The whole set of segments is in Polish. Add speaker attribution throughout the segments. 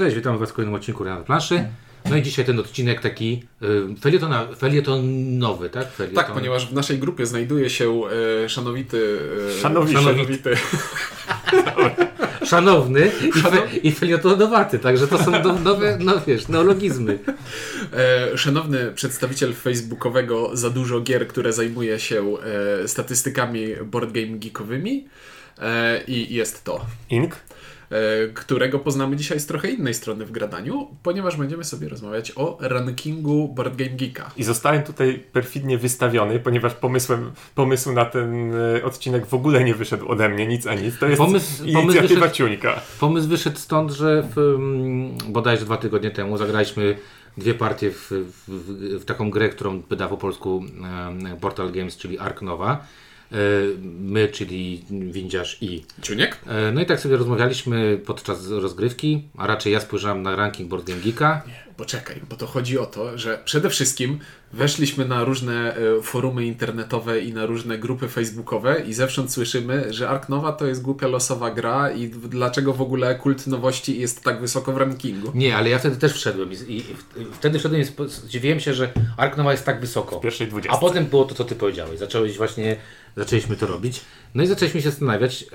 Speaker 1: Cześć, witam Was w kolejnym odcinku Rana Planszy. No i dzisiaj ten odcinek taki y, felietona, felietonowy, tak? Felieton...
Speaker 2: Tak, ponieważ w naszej grupie znajduje się e, szanowity... E,
Speaker 3: Szanowity.
Speaker 2: szanowity.
Speaker 1: Szanowny i, fe, i felietonowaty, także to są no, nowe, no wiesz, neologizmy.
Speaker 2: E, szanowny przedstawiciel facebookowego Za Dużo Gier, które zajmuje się e, statystykami boardgame geekowymi e, i jest to,
Speaker 3: Ink.
Speaker 2: E, którego poznamy dzisiaj z trochę innej strony w gradaniu, ponieważ będziemy sobie rozmawiać o rankingu Boardgame Geeka.
Speaker 3: I zostałem tutaj perfidnie wystawiony, ponieważ pomysłem, pomysł na ten e, odcinek w ogóle nie wyszedł ode mnie, nic a nic. To jest
Speaker 1: Pomysł-
Speaker 3: inicjatywa
Speaker 1: pomysł wyszedł-
Speaker 3: Ciuńka.
Speaker 1: Pomysł wyszedł stąd, że w, mm, bodajże dwa tygodnie temu zagraliśmy dwie partie w, w, w, w taką grę, którą wyda po polsku e, Portal Games, czyli Ark Nowa. E, My, czyli Windziarz i
Speaker 2: Ciuniek?
Speaker 1: E, No i tak sobie rozmawialiśmy podczas rozgrywki, a raczej ja spojrzałem na ranking Board Game Geeka.
Speaker 2: Poczekaj, bo to chodzi o to, że przede wszystkim weszliśmy na różne e, forumy internetowe i na różne grupy facebookowe i zewsząd słyszymy, że Ark Nova to jest głupia losowa gra i dlaczego w ogóle kult nowości jest tak wysoko w rankingu.
Speaker 1: Nie, ale ja wtedy też wszedłem i, i, i wtedy wszedłem i zdziwiłem się, że Ark Nowa jest tak wysoko.
Speaker 3: W pierwszej dwudziestce.
Speaker 1: A potem było to, co ty powiedziałeś. Zacząłeś właśnie, zaczęliśmy to robić. No i zaczęliśmy się zastanawiać, yy,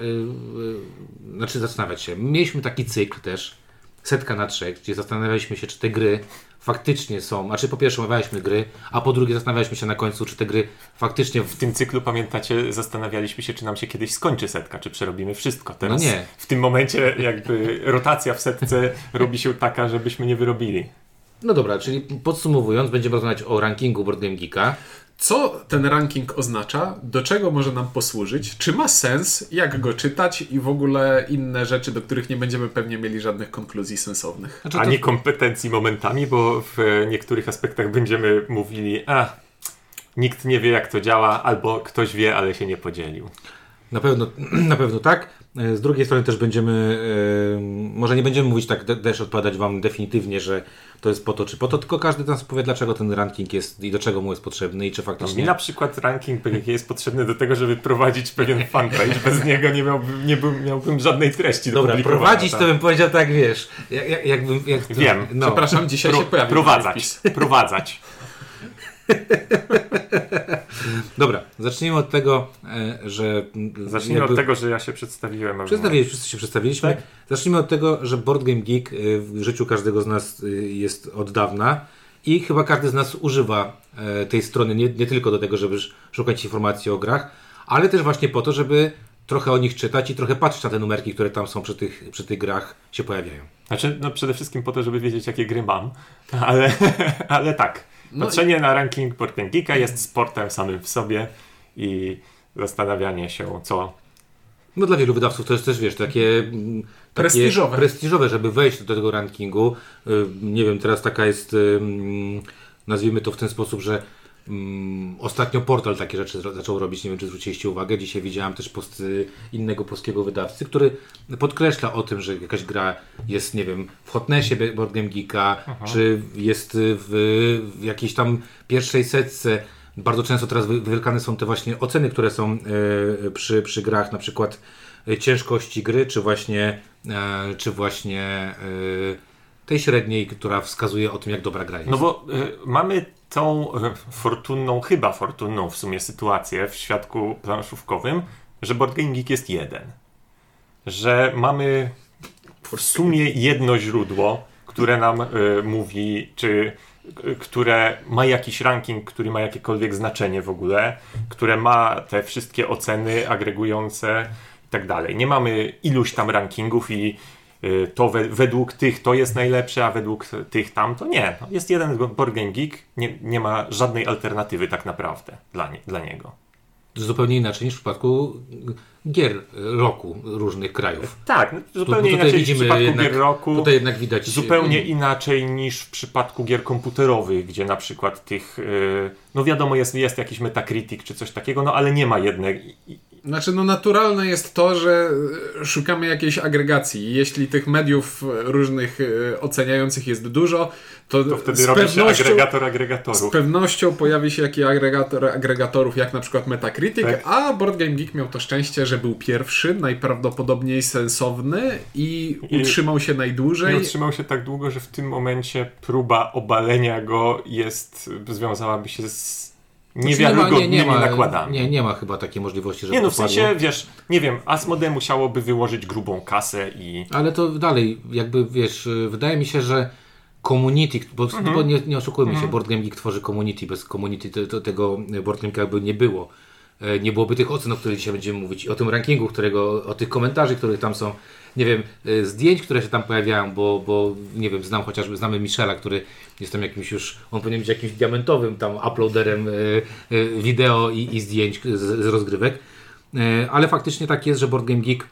Speaker 1: yy, znaczy zastanawiać się. Mieliśmy taki cykl też, setka na trzech, gdzie zastanawialiśmy się, czy te gry faktycznie są, znaczy po pierwsze omawialiśmy gry, a po drugie zastanawialiśmy się na końcu, czy te gry faktycznie w
Speaker 3: W tym cyklu, pamiętacie, zastanawialiśmy się, czy nam się kiedyś skończy setka, czy przerobimy wszystko. Teraz
Speaker 1: No nie.
Speaker 3: w tym momencie jakby rotacja w setce robi się taka, żebyśmy nie wyrobili.
Speaker 1: No dobra, czyli podsumowując, będziemy rozmawiać o rankingu Board Game Geeka.
Speaker 2: Co ten ranking oznacza? Do czego może nam posłużyć? Czy ma sens? Jak go czytać? I w ogóle inne rzeczy, do których nie będziemy pewnie mieli żadnych konkluzji sensownych.
Speaker 1: Znaczy,
Speaker 3: A
Speaker 1: to-
Speaker 3: nie kompetencji momentami, bo w niektórych aspektach będziemy mówili, a nikt nie wie jak to działa, albo ktoś wie, ale się nie podzielił.
Speaker 1: Na pewno, na pewno tak. E, Z drugiej strony też będziemy, e, może nie będziemy mówić tak, de- też odpowiadać Wam definitywnie, że to jest po to czy po to, tylko każdy nas powie, dlaczego ten ranking jest i do czego mu jest potrzebny i czy
Speaker 3: Mi
Speaker 1: faktycznie...
Speaker 3: na przykład ranking PGG jest potrzebny do tego, żeby prowadzić pewien fanpage. Bez niego nie miałbym, nie był, miałbym żadnej treści do
Speaker 1: Dobra, prowadzić
Speaker 3: tak.
Speaker 1: to bym powiedział tak, wiesz, jak, jak, jakbym... Jak,
Speaker 3: Wiem.
Speaker 1: No.
Speaker 2: Przepraszam, dzisiaj
Speaker 3: Pro,
Speaker 2: się pojawił
Speaker 3: prowadzać, prowadzać.
Speaker 1: Dobra, zacznijmy od tego, e, że...
Speaker 3: Zacznijmy
Speaker 1: jakby-
Speaker 3: od tego, że ja się przedstawiłem.
Speaker 1: Przedstawiliśmy, wszyscy się przedstawiliśmy.
Speaker 3: Tak.
Speaker 1: Zacznijmy od tego, że Board Game Geek y, w życiu każdego z nas y, jest od dawna i chyba każdy z nas używa e, tej strony nie, nie tylko do tego, żeby sz- szukać informacji o grach, ale też właśnie po to, żeby trochę o nich czytać i trochę patrzeć na te numerki, które tam są przy tych, przy tych grach się pojawiają.
Speaker 3: Znaczy, no przede wszystkim po to, żeby wiedzieć, jakie gry mam, ale, ale tak.
Speaker 2: No
Speaker 3: Patrzenie na ranking Porten Geeka jest sportem samym w sobie i zastanawianie się, co
Speaker 1: No dla wielu wydawców to jest też, wiesz, takie... mm, takie
Speaker 2: Prestiżowe.
Speaker 1: Prestiżowe, żeby wejść do tego rankingu. Y, Nie wiem, teraz taka jest, nazwijmy to w ten sposób, że ostatnio portal takie rzeczy zaczął robić, nie wiem czy zwróciliście uwagę, dzisiaj widziałem też post innego polskiego wydawcy, który podkreśla o tym, że jakaś gra jest, nie wiem, w Hotnessie Board Game Geeka, czy jest w, w jakiejś tam pierwszej setce. Bardzo często teraz wy- wywierkane są te właśnie oceny, które są y, przy, przy grach, na przykład y, ciężkości gry, czy właśnie, e, czy właśnie tej średniej, która wskazuje o tym, jak dobra gra jest.
Speaker 3: No bo y, mamy tą fortunną, chyba fortunną w sumie sytuację w świadku planszówkowym, że Board Game Geek jest jeden. Że mamy w sumie jedno źródło, które nam y, mówi, czy y, które ma jakiś ranking, który ma jakiekolwiek znaczenie w ogóle, które ma te wszystkie oceny agregujące i tak dalej. Nie mamy iluś tam rankingów i to we, według tych to jest najlepsze, a według tych tam to nie. No, Jest jeden Game Geek, nie, nie ma żadnej alternatywy tak naprawdę dla, nie, dla niego.
Speaker 1: Zupełnie inaczej niż w przypadku gier roku różnych krajów.
Speaker 3: Tak, no,
Speaker 1: Tu-
Speaker 3: zupełnie
Speaker 1: tutaj
Speaker 3: inaczej
Speaker 1: widzimy
Speaker 3: niż w przypadku
Speaker 1: jednak-
Speaker 3: gier roku.
Speaker 1: Tutaj jednak widać...
Speaker 3: Zupełnie inaczej niż w przypadku gier komputerowych, gdzie na przykład tych, yy, no wiadomo, jest, jest jakiś Metacritic czy coś takiego, no ale nie ma jednej,
Speaker 2: Znaczy, no naturalne jest to, że e, szukamy jakiejś agregacji. Jeśli tych mediów e, różnych e, oceniających jest dużo, to,
Speaker 3: To wtedy
Speaker 2: z,
Speaker 3: robi się agregator
Speaker 2: z
Speaker 3: agregatorów.
Speaker 2: pewnością pojawi się jakiś agregator agregatorów, jak na przykład Metacritic,
Speaker 3: Tak.
Speaker 2: a Board Game Geek miał to szczęście, że był pierwszy, najprawdopodobniej sensowny i,
Speaker 3: I-
Speaker 2: utrzymał się najdłużej.
Speaker 3: Nie utrzymał się tak długo, że w tym momencie próba obalenia go jest, związałaby się z
Speaker 1: Znaczy,
Speaker 3: niewiarygodnymi nakładami.
Speaker 1: Nie, nie ma chyba takiej możliwości, że
Speaker 3: Nie no, w sensie, wiesz, nie wiem, Asmodee musiałoby wyłożyć grubą kasę i...
Speaker 1: Ale to dalej, jakby wiesz, wydaje mi się, że community, bo,
Speaker 3: Mhm.
Speaker 1: bo nie, nie oszukujmy się, Board Game Geek tworzy community, bez community to, to, tego Board Game by nie było. E, Nie byłoby tych ocen, o których dzisiaj będziemy mówić, o tym rankingu, którego, o tych komentarzy, których tam są, nie wiem, e, zdjęć, które się tam pojawiają, bo, bo nie wiem, znam chociażby, znamy Michela, który jest tam jakimś już, on powinien być jakimś diamentowym tam uploaderem e, e, wideo i, i zdjęć z, z rozgrywek. Ale faktycznie tak jest, że Board Game Geek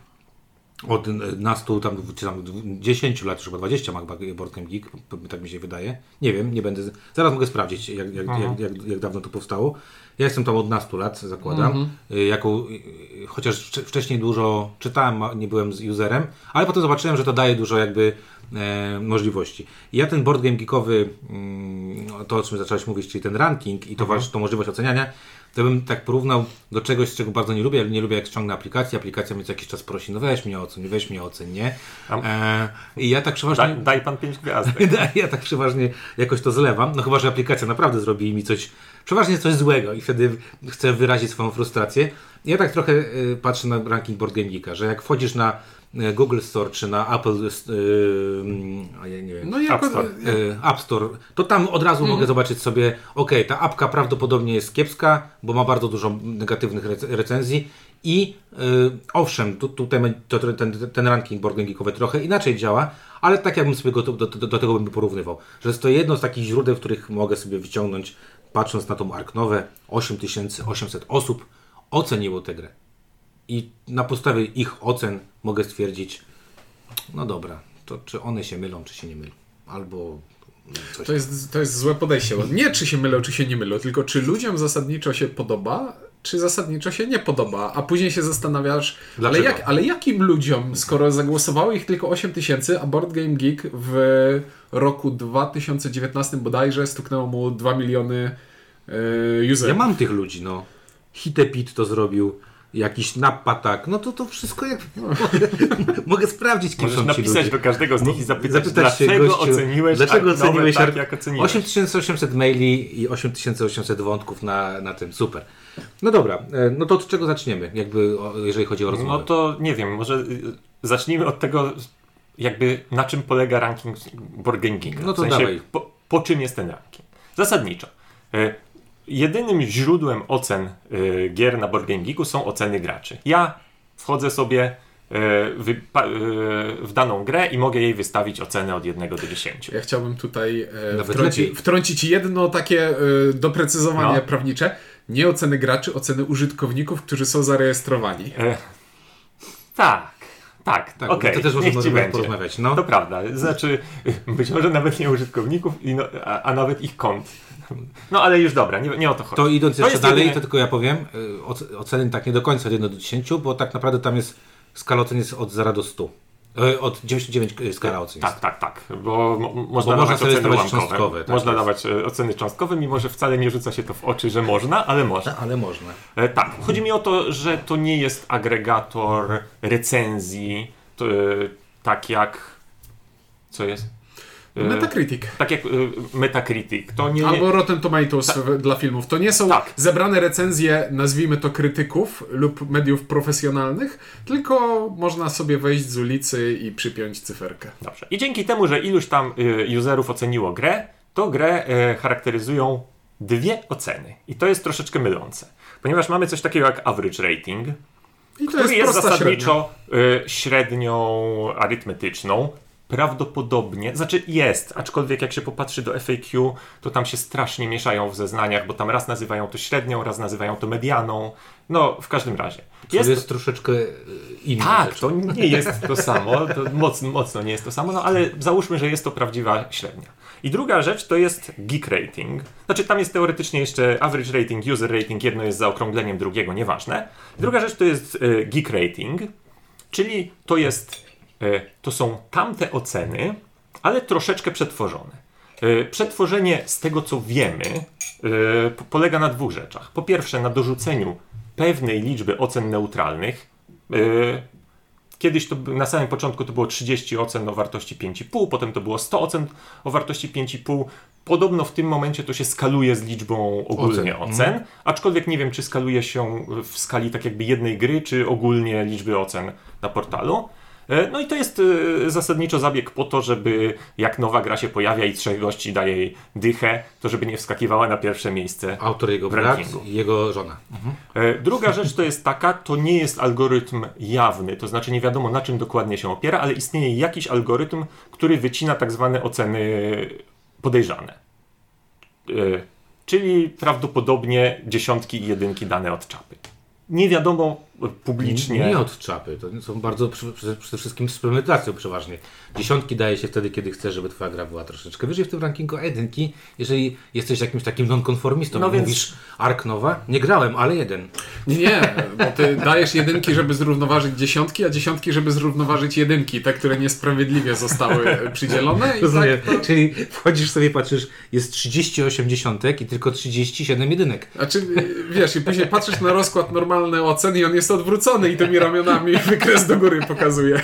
Speaker 1: od nastu, tam, tam 10 lat, już chyba 20 ma chyba Board Game Geek, tak mi się wydaje. Nie wiem, nie będę. Zaraz mogę sprawdzić, jak, jak, jak, jak, jak dawno to powstało. Ja jestem tam od nastu lat, zakładam. Y, Jako, y, chociaż wcze- wcześniej dużo czytałem, nie byłem z userem, ale potem zobaczyłem, że to daje dużo jakby e, możliwości. Ja ten Board Game Geekowy, mm, to o czym zacząłeś mówić, czyli ten ranking i to, wasz, to możliwość oceniania, to bym tak porównał do czegoś, czego bardzo nie lubię, ale nie lubię jak ściągnę aplikację, aplikacja mnie co jakiś czas prosi, no weź mnie ocen, weź mnie ocen, nie? E, I ja tak przeważnie...
Speaker 3: Daj, daj pan pięć gwiazdek.
Speaker 1: ja tak przeważnie jakoś to zlewam, no chyba, że aplikacja naprawdę zrobi mi coś, przeważnie coś złego i wtedy chcę wyrazić swoją frustrację. Ja tak trochę y, patrzę na ranking Board Game Geeka, że jak wchodzisz na Google Store czy na Apple, y, ja nie wiem,
Speaker 2: No
Speaker 3: App Store.
Speaker 1: y, App Store, to tam od razu mogę zobaczyć sobie, ok, ta apka prawdopodobnie jest kiepska, bo ma bardzo dużo negatywnych rec- recenzji i y, owszem, tu, tutaj to, ten, ten ranking Board Game Geekowy trochę inaczej działa, ale tak jakbym sobie go do, do, do, do tego bym porównywał, że jest to jedno z takich źródeł, w których mogę sobie wyciągnąć, patrząc na tą Arknowę, 8800 osób oceniło tę grę. I na podstawie ich ocen mogę stwierdzić, no dobra, to czy one się mylą, czy się nie mylą. Albo coś.
Speaker 2: To jest, to jest złe podejście. Nie czy się mylą, czy się nie mylą, tylko czy ludziom zasadniczo się podoba, czy zasadniczo się nie podoba. A później się zastanawiasz, ale, jak, ale jakim ludziom, skoro zagłosowało ich tylko 8 tysięcy, a Board Game Geek w roku 2019 bodajże stuknęło mu 2 miliony yy,
Speaker 1: Ja
Speaker 2: userów.
Speaker 1: mam tych ludzi, no. Hitepit to zrobił, jakiś napatak, no to to wszystko jak... mogę sprawdzić, kim
Speaker 3: Możesz
Speaker 1: są
Speaker 3: napisać
Speaker 1: ludzie.
Speaker 3: do każdego z nich i zapytać,
Speaker 1: Zapytać się
Speaker 3: dlaczego
Speaker 1: gościu,
Speaker 3: oceniłeś
Speaker 1: dlaczego
Speaker 3: Arknowe
Speaker 1: oceniłeś
Speaker 3: tak, jak oceniłeś.
Speaker 1: 8800 maili i 8800 wątków na, na tym, super. No dobra, e, no to od czego zaczniemy, jakby, jeżeli chodzi o rozmowę?
Speaker 3: No to nie wiem, może y, zacznijmy od tego, jakby na czym polega ranking Geeka.
Speaker 1: No to
Speaker 3: w sensie,
Speaker 1: dawaj.
Speaker 3: Po, po czym jest ten ranking? Zasadniczo. Y, Jedynym źródłem ocen y, gier na Board Game Geeku są oceny graczy. Ja wchodzę sobie y, wypa- y, w daną grę i mogę jej wystawić ocenę od 1 do 10.
Speaker 2: Ja chciałbym tutaj
Speaker 1: Nawet
Speaker 2: wtrąci, wtrącić jedno takie e, doprecyzowanie
Speaker 3: No.
Speaker 2: prawnicze. Nie oceny graczy, oceny użytkowników, którzy są zarejestrowani.
Speaker 3: E, tak, tak,
Speaker 1: Tak,
Speaker 3: okej,
Speaker 1: to też możemy porozmawiać, no.
Speaker 3: To prawda, znaczy być może nawet nie użytkowników, i no, a, a nawet ich kont. No ale już dobra, nie, nie o to chodzi.
Speaker 1: To idąc
Speaker 3: To
Speaker 1: jeszcze
Speaker 3: jest
Speaker 1: dalej, to tylko ja powiem, oc- oceny tak nie do końca od 1 do 10, bo tak naprawdę tam jest skala ocen jest od 0 do 100. Y, Od 99 y, skala ocen jest.
Speaker 3: Tak, tak, tak, bo mo- można
Speaker 1: Bo
Speaker 3: dawać oceny ułamkowe.
Speaker 1: cząstkowe, tak
Speaker 3: można
Speaker 1: jest.
Speaker 3: dawać e, oceny cząstkowe, mimo że wcale nie rzuca się to w oczy, że można, ale można.
Speaker 1: Ale można.
Speaker 3: E, tak, chodzi mi o to, że to nie jest agregator recenzji, to, e, tak jak... Co jest? E,
Speaker 2: Metacritic.
Speaker 3: Tak jak e, Metacritic. To nie...
Speaker 2: Albo Rotten Tomatoes w- dla filmów. To nie są
Speaker 3: Tak.
Speaker 2: zebrane recenzje, nazwijmy to krytyków lub mediów profesjonalnych, tylko można sobie wejść z ulicy i przypiąć cyferkę.
Speaker 3: Dobrze. I dzięki temu, że iluś tam y, userów oceniło grę, to grę charakteryzują dwie oceny. I to jest troszeczkę mylące. Ponieważ mamy coś takiego jak average rating,
Speaker 2: I
Speaker 3: który
Speaker 2: jest,
Speaker 3: jest
Speaker 2: średnia.
Speaker 3: zasadniczo y, średnią arytmetyczną prawdopodobnie, znaczy jest, aczkolwiek jak się popatrzy do FAQ, to tam się strasznie mieszają w zeznaniach, bo tam raz nazywają to średnią, raz nazywają to medianą. No, w każdym razie.
Speaker 1: To jest, jest troszeczkę inne.
Speaker 3: Tak,
Speaker 1: rzecz.
Speaker 3: to nie jest to samo, to mocno, mocno nie jest to samo, no ale załóżmy, że jest to prawdziwa średnia. I druga rzecz to jest geek rating. Znaczy tam jest teoretycznie jeszcze average rating, user rating, jedno jest zaokrągleniem drugiego, nieważne. Druga rzecz to jest e, geek rating, czyli to jest, to są tamte oceny, ale troszeczkę przetworzone. E, Przetworzenie z tego, co wiemy, e, po- polega na dwóch rzeczach. Po pierwsze, na dorzuceniu pewnej liczby ocen neutralnych. E, Kiedyś to na samym początku to było 30 ocen o wartości 5,5, potem to było 100 ocen o wartości 5,5. Podobno w tym momencie to się skaluje z liczbą ogólnie
Speaker 1: Ocen.
Speaker 3: ocen, aczkolwiek nie wiem, czy skaluje się w skali tak jakby jednej gry, czy ogólnie liczby ocen na portalu. E, No i to jest e, zasadniczo zabieg po to, żeby jak nowa gra się pojawia i trzech gości daje jej dychę, to żeby nie wskakiwała na pierwsze miejsce.
Speaker 1: Autor jego brat i jego żona.
Speaker 3: E, Druga rzecz to jest taka, to nie jest algorytm jawny, to znaczy nie wiadomo na czym dokładnie się opiera, ale istnieje jakiś algorytm, który wycina tak zwane oceny podejrzane. Czyli prawdopodobnie dziesiątki i jedynki dane od czapy. Nie wiadomo publicznie.
Speaker 1: Nie od czapy. To są bardzo przede wszystkim z premedytacją przeważnie. Dziesiątki daje się wtedy, kiedy chcesz, żeby twoja gra była troszeczkę wyżej w tym rankingu, a jedynki, jeżeli jesteś jakimś takim nonkonformistą,
Speaker 3: No więc-
Speaker 1: mówisz Ark Nowa, nie grałem, ale jeden.
Speaker 2: Nie, bo ty dajesz jedynki, żeby zrównoważyć dziesiątki, a dziesiątki, żeby zrównoważyć jedynki, te, które niesprawiedliwie zostały przydzielone.
Speaker 1: Rozumiem.
Speaker 2: tak to...
Speaker 1: Czyli wchodzisz sobie, patrzysz, jest 38 dziesiątek i tylko 37 jedynek.
Speaker 2: Znaczy, wiesz, i później patrzysz na rozkład normalny ocen i on jest odwrócony i tymi ramionami wykres do góry pokazuje.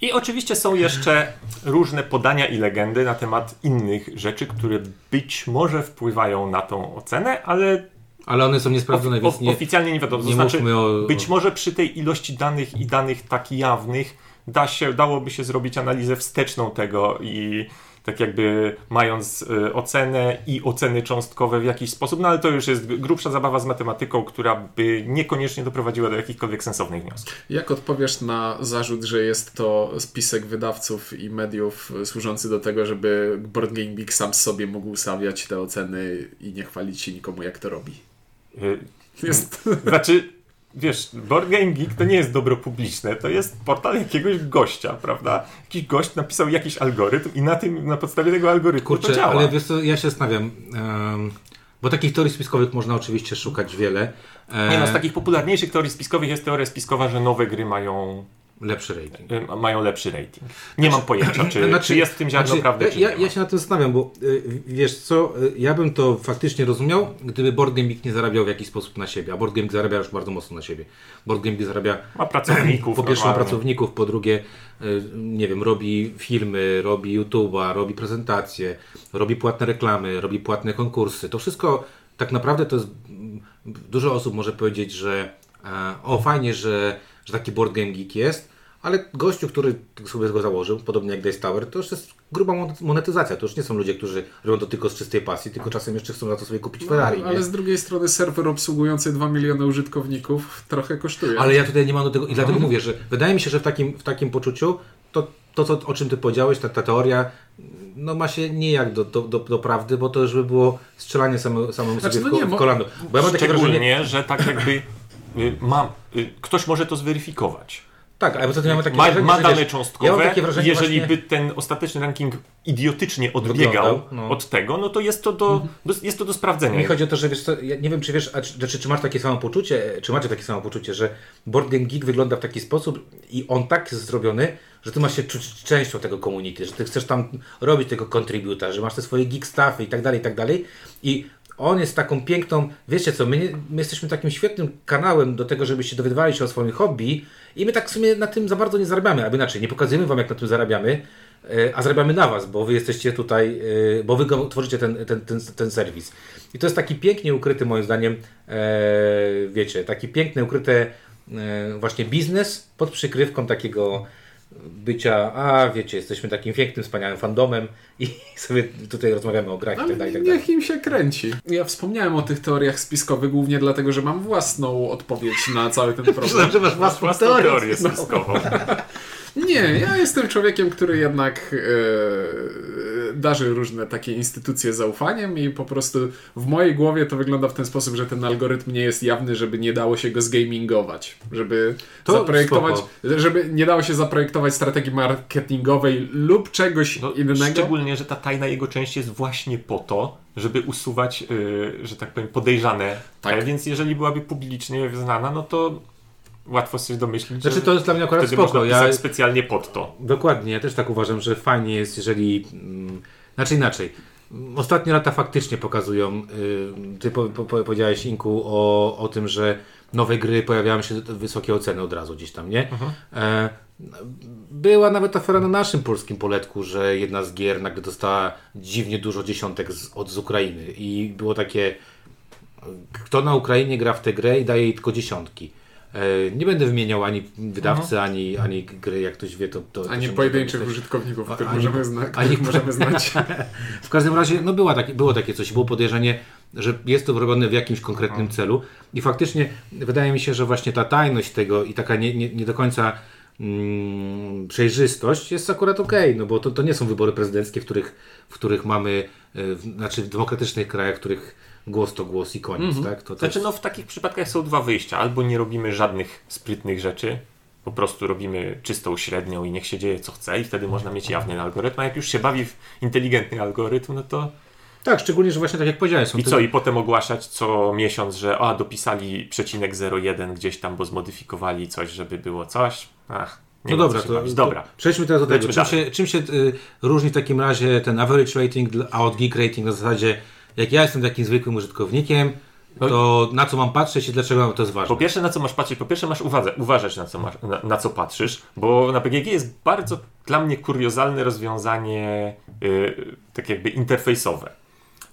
Speaker 3: I oczywiście są jeszcze różne podania i legendy na temat innych rzeczy, które być może wpływają na tą ocenę, ale
Speaker 1: Ale one są niesprawdzone, więc
Speaker 3: of,
Speaker 1: nie,
Speaker 3: oficjalnie nie wiadomo. To
Speaker 1: nie
Speaker 3: znaczy,
Speaker 1: mówmy o...
Speaker 3: być może przy tej ilości danych i danych tak jawnych da się, dałoby się zrobić analizę wsteczną tego i tak jakby mając y, ocenę i oceny cząstkowe w jakiś sposób, no ale to już jest grubsza zabawa z matematyką, która by niekoniecznie doprowadziła do jakichkolwiek sensownych wniosków.
Speaker 2: Jak odpowiesz na zarzut, że jest to spisek wydawców i mediów y, służący do tego, żeby Board Game Geek sam sobie mógł ustawiać te oceny i nie chwalić się nikomu, jak to robi?
Speaker 3: Y,
Speaker 2: Jest...
Speaker 3: Znaczy, wiesz, Board Game Geek to nie jest dobro publiczne, to jest portal jakiegoś gościa, prawda? Jakiś gość napisał jakiś algorytm i na tym, na podstawie tego algorytmu to
Speaker 1: Kurczę,
Speaker 3: działa.
Speaker 1: ale wiesz co, ja się zastanawiam, em, bo takich teorii spiskowych można oczywiście szukać wiele. E,
Speaker 3: Nie no, z takich popularniejszych teorii spiskowych jest teoria spiskowa, że nowe gry mają,
Speaker 1: Lepszy rating.
Speaker 3: y, mają lepszy rating. Nie mam pojęcia, czy,
Speaker 1: Znaczy-
Speaker 3: czy jest w tym ziarno
Speaker 1: znaczy,
Speaker 3: prawdy,
Speaker 1: ja, ja, się na tym zastanawiam, bo y, wiesz co, y, ja bym to faktycznie rozumiał, gdyby Board Game Geek nie zarabiał w jakiś sposób na siebie, a Board Game Geek zarabia już bardzo mocno na siebie. Board Game Geek zarabia
Speaker 3: Ma pracowników
Speaker 1: po pierwsze ma pracowników, po drugie, nie wiem, robi filmy, robi YouTube'a, robi prezentacje, robi płatne reklamy, robi płatne konkursy. To wszystko tak naprawdę to jest. mm, Dużo osób może powiedzieć, że o fajnie, że, że taki board game geek jest, ale gościu, który sobie go założył, podobnie jak Dice Tower, to już jest gruba mon- monetyzacja. To już nie są ludzie, którzy robią to tylko z czystej pasji, tylko czasem jeszcze chcą za to sobie kupić Ferrari.
Speaker 2: ale
Speaker 1: nie?
Speaker 2: z drugiej strony serwer obsługujący 2 miliony użytkowników trochę kosztuje.
Speaker 1: Ale ja tutaj nie mam do tego i dlatego mówię, że wydaje mi się, że w takim, w takim poczuciu to, to co, o czym ty powiedziałeś, ta, ta teoria no ma się nijak do, do, do, do prawdy, bo to już by było strzelanie samemu, samemu
Speaker 2: Znaczy,
Speaker 1: sobie
Speaker 2: no nie,
Speaker 1: w kolano. Bo ja mam takie
Speaker 3: Szczególnie,
Speaker 1: wrażenie,
Speaker 3: że tak jakby mam, y, ktoś może to zweryfikować.
Speaker 1: tak, ale poza tym ja mam takie
Speaker 3: Ma,
Speaker 1: wrażenie,
Speaker 3: ma dane
Speaker 1: wiesz,
Speaker 3: cząstkowe.
Speaker 1: ja takie wrażenie
Speaker 3: Jeżeli
Speaker 1: właśnie,
Speaker 3: by ten ostateczny ranking idiotycznie odbiegał
Speaker 1: no.
Speaker 3: od tego, no to jest to do, do, jest to do sprawdzenia.
Speaker 1: Mi chodzi o to, że wiesz co, ja nie wiem, czy wiesz, czy, czy, czy masz takie samo poczucie, czy macie takie samo poczucie, że Board Game Geek wygląda w taki sposób i on tak jest zrobiony, że ty masz się czuć częścią tego community, że ty chcesz tam robić tego contributa, że masz te swoje geek staffy i tak dalej, i tak dalej. I on jest taką piękną, wiecie co, my, nie, my jesteśmy takim świetnym kanałem do tego, żebyście dowiadywali się o swoim hobby i my tak w sumie na tym za bardzo nie zarabiamy, albo inaczej, nie pokazujemy wam jak na tym zarabiamy, e, a zarabiamy na was, bo wy jesteście tutaj, e, bo wy tworzycie ten, ten, ten, ten serwis. I to jest taki pięknie ukryty moim zdaniem, e, wiecie, taki piękny ukryty właśnie biznes pod przykrywką takiego bycia, a wiecie, jesteśmy takim pięknym, wspaniałym fandomem i sobie tutaj rozmawiamy o grach i tak dalej, tak
Speaker 2: niech im się kręci. Ja wspomniałem o tych teoriach spiskowych głównie dlatego, że mam własną odpowiedź na cały ten problem.
Speaker 1: Myślałem, że masz własną
Speaker 3: Własną
Speaker 1: teorię.
Speaker 3: teorię
Speaker 1: No.
Speaker 2: Nie, ja jestem człowiekiem, który jednak e, darzy różne takie instytucje zaufaniem i po prostu w mojej głowie to wygląda w ten sposób, że ten algorytm nie jest jawny, żeby nie dało się go zgamingować. Żeby
Speaker 1: To
Speaker 2: zaprojektować,
Speaker 1: spoko.
Speaker 2: żeby nie dało się zaprojektować strategii marketingowej lub czegoś
Speaker 3: No,
Speaker 2: innego.
Speaker 3: Szczególnie, że ta tajna jego część jest właśnie po to, żeby usuwać, yy, że tak powiem, podejrzane.
Speaker 2: Tak.
Speaker 3: E, Więc jeżeli byłaby publicznie znana, no to łatwo sobie domyślić,
Speaker 1: Znaczy to jest dla mnie akurat
Speaker 3: wtedy
Speaker 1: spoko.
Speaker 3: można
Speaker 1: Ja,
Speaker 3: specjalnie pod to.
Speaker 1: Dokładnie, ja też tak uważam, że fajnie jest, jeżeli. mm, Znaczy inaczej. Ostatnie lata faktycznie pokazują. y, Ty po, po, powiedziałeś, Inku, o, o tym, że nowe gry pojawiają się wysokie oceny od razu gdzieś tam, nie? E, była nawet afera na naszym polskim poletku, że jedna z gier nagle dostała dziwnie dużo dziesiątek z, od z Ukrainy i było takie kto na Ukrainie gra w tę grę i daje jej tylko dziesiątki. E, Nie będę wymieniał ani wydawcy, ani, ani gry, jak ktoś wie, to. to to
Speaker 2: A nie
Speaker 1: się
Speaker 2: pojedynczych użytkowników,
Speaker 1: A-
Speaker 2: których
Speaker 1: ani-
Speaker 2: możemy, zna-
Speaker 1: ani-
Speaker 2: których możemy znać.
Speaker 1: W każdym razie, no była takie, było takie coś, było podejrzenie, że jest to robione w jakimś konkretnym celu i faktycznie wydaje mi się, że właśnie ta tajność tego i taka nie, nie, nie do końca mm, przejrzystość jest akurat okej, no bo to, to nie są wybory prezydenckie, w których, w których mamy, e, w, znaczy w demokratycznych krajach, w których głos to głos i koniec, tak? To,
Speaker 3: Znaczy,
Speaker 1: jest-
Speaker 3: no w takich przypadkach są dwa wyjścia. Albo nie robimy żadnych sprytnych rzeczy, po prostu robimy czystą średnią i niech się dzieje co chce i wtedy można mieć jawny algorytm, a jak już się bawi w inteligentny algorytm, no to
Speaker 1: Tak, szczególnie, że właśnie tak jak powiedziałeś,
Speaker 3: i
Speaker 1: te-
Speaker 3: co? I potem ogłaszać co miesiąc, że a, dopisali przecinek 01 gdzieś tam, bo zmodyfikowali coś, żeby było coś. Ach, nie
Speaker 1: No dobra, to,
Speaker 3: bawić.
Speaker 1: to
Speaker 3: Dobra.
Speaker 1: przejdźmy teraz do tego. Czym się, czym się y, różni w takim razie ten average rating a od geek rating na zasadzie, jak ja jestem takim zwykłym użytkownikiem, to na co mam patrzeć i dlaczego to jest ważne?
Speaker 3: Po pierwsze, na co masz patrzeć? Po pierwsze, masz uwadze, uważać, na co, masz, na, na co patrzysz, bo na BGG jest bardzo dla mnie kuriozalne rozwiązanie, yy, tak jakby interfejsowe.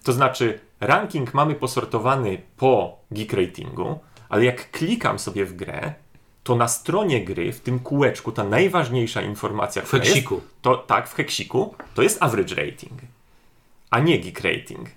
Speaker 3: To znaczy, ranking mamy posortowany po geek ratingu, ale jak klikam sobie w grę, to na stronie gry, w tym kółeczku, ta najważniejsza informacja,
Speaker 1: W heksiku.
Speaker 3: Jest, to tak, w heksiku, to jest average rating, a nie geek rating.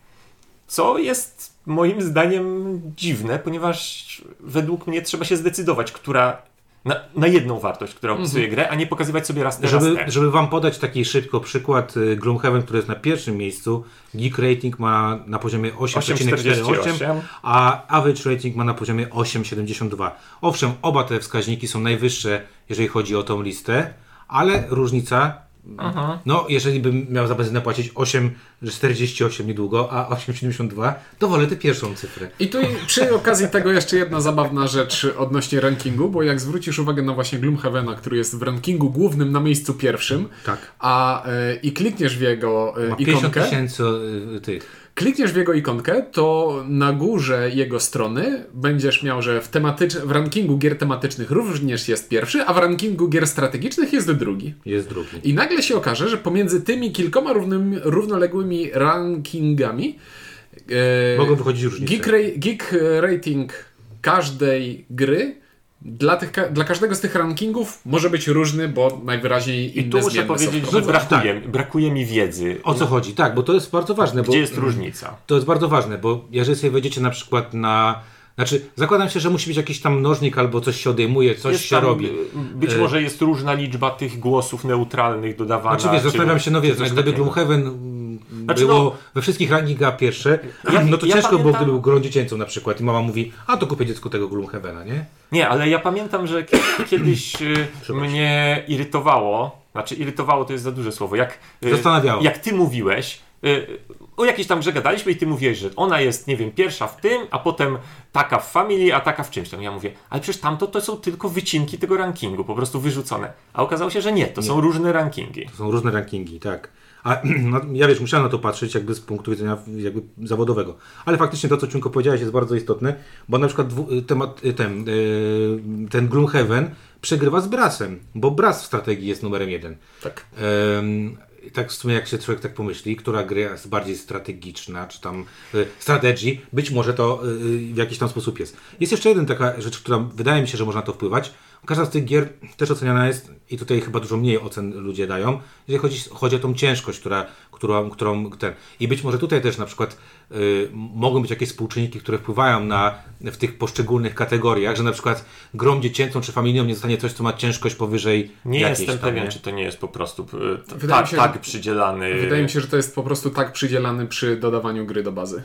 Speaker 3: Co jest moim zdaniem dziwne, ponieważ według mnie trzeba się zdecydować, która na, na jedną wartość, która opisuje grę, a nie pokazywać sobie raz te,
Speaker 1: Żeby,
Speaker 3: raz te.
Speaker 1: żeby Wam podać taki szybko przykład, y, Gloomhaven, który jest na pierwszym miejscu, geek rating ma na poziomie 8,48,
Speaker 3: 8,48,
Speaker 1: a average rating ma na poziomie 8,72. Owszem, oba te wskaźniki są najwyższe, jeżeli chodzi o tą listę, ale różnica, no jeżeli bym miał za benzynę płacić 8,48 niedługo, a 8,72, to wolę tę pierwszą cyfrę.
Speaker 2: I tu przy okazji tego jeszcze jedna zabawna rzecz odnośnie rankingu, bo jak zwrócisz uwagę na właśnie Gloomhavena, który jest w rankingu głównym na miejscu pierwszym,
Speaker 1: Tak.
Speaker 2: a e, i klikniesz w jego e,
Speaker 1: Ma 50
Speaker 2: ikonkę,
Speaker 1: tysięcy y, tych.
Speaker 2: Klikniesz w jego ikonkę, to na górze jego strony będziesz miał, że w, tematycz... w rankingu gier tematycznych również jest pierwszy, a w rankingu gier strategicznych jest drugi.
Speaker 1: Jest drugi.
Speaker 2: I nagle się okaże, że pomiędzy tymi kilkoma równymi, równoległymi rankingami e,
Speaker 1: Mogą wychodzić różnice.
Speaker 2: geek, ra- geek rating każdej gry dla, tych, dla każdego z tych rankingów może być różny, bo najwyraźniej
Speaker 3: I
Speaker 2: inne
Speaker 3: tu muszę powiedzieć, że brakuje, brakuje mi wiedzy.
Speaker 1: O co chodzi? Tak, bo to jest bardzo ważne. Bo,
Speaker 3: Gdzie jest różnica?
Speaker 1: To jest bardzo ważne, bo jeżeli sobie wejdziecie na przykład na. Znaczy, zakładam się, że musi być jakiś tam mnożnik albo coś się odejmuje, coś
Speaker 3: Jest
Speaker 1: się
Speaker 3: tam,
Speaker 1: robi.
Speaker 3: y, Być
Speaker 1: E,
Speaker 3: może jest różna liczba tych głosów neutralnych dodawana.
Speaker 1: Znaczy wiesz, zastanawiam się, no wiesz, gdyby
Speaker 3: takiego.
Speaker 1: Gloomhaven mm,
Speaker 3: Znaczy,
Speaker 1: było
Speaker 3: no-
Speaker 1: we wszystkich rankingach pierwsze,
Speaker 3: Ja-
Speaker 1: no to
Speaker 3: ja
Speaker 1: ciężko było,
Speaker 3: pamiętam-
Speaker 1: gdyby był grą dziecięcą na przykład i mama mówi, a to kupię dziecku tego Gloomhavena, nie?
Speaker 3: Nie, ale ja pamiętam, że kie- kiedyś y, mnie irytowało, znaczy irytowało to jest za duże słowo, jak, y,
Speaker 1: Zastanawiało.
Speaker 3: jak ty mówiłeś, o jakiejś tam grze gadaliśmy i ty mówiłeś, że ona jest, nie wiem, pierwsza w tym, a potem taka w Family, a taka w czymś tam. Ja mówię, ale przecież tamto to są tylko wycinki tego rankingu, po prostu wyrzucone. A okazało się, że nie, to są różne rankingi.
Speaker 1: To są różne rankingi, tak. A no, ja wiesz, musiałem na to patrzeć jakby z punktu widzenia jakby zawodowego. Ale faktycznie to, co Ciunko powiedziałeś jest bardzo istotne, bo na przykład dwu, temat, y, ten, y, ten Gloomhaven przegrywa z Brasem, bo Bras w strategii jest numerem jeden.
Speaker 2: Tak.
Speaker 1: Tak w sumie jak się człowiek tak pomyśli, która gra jest bardziej strategiczna, czy tam y, być może to y, w jakiś tam sposób jest. Jest jeszcze jedna taka rzecz, która wydaje mi się, że można to wpływać, każda z tych gier też oceniana jest i tutaj chyba dużo mniej ocen ludzie dają, jeżeli chodzi, chodzi o tą ciężkość, która, którą, którą ten. I być może tutaj też na przykład y, mogą być jakieś współczynniki, które wpływają na w tych poszczególnych kategoriach, że na przykład grą dziecięcą czy familijną nie zostanie coś, co ma ciężkość powyżej
Speaker 3: Nie
Speaker 1: jakiejś
Speaker 3: jestem
Speaker 1: tam,
Speaker 3: pewien,
Speaker 1: nie?
Speaker 3: czy to nie jest po prostu y, tak,
Speaker 2: się,
Speaker 3: tak przydzielany.
Speaker 2: Wydaje mi się, że to jest po prostu tak przydzielany przy dodawaniu gry do bazy.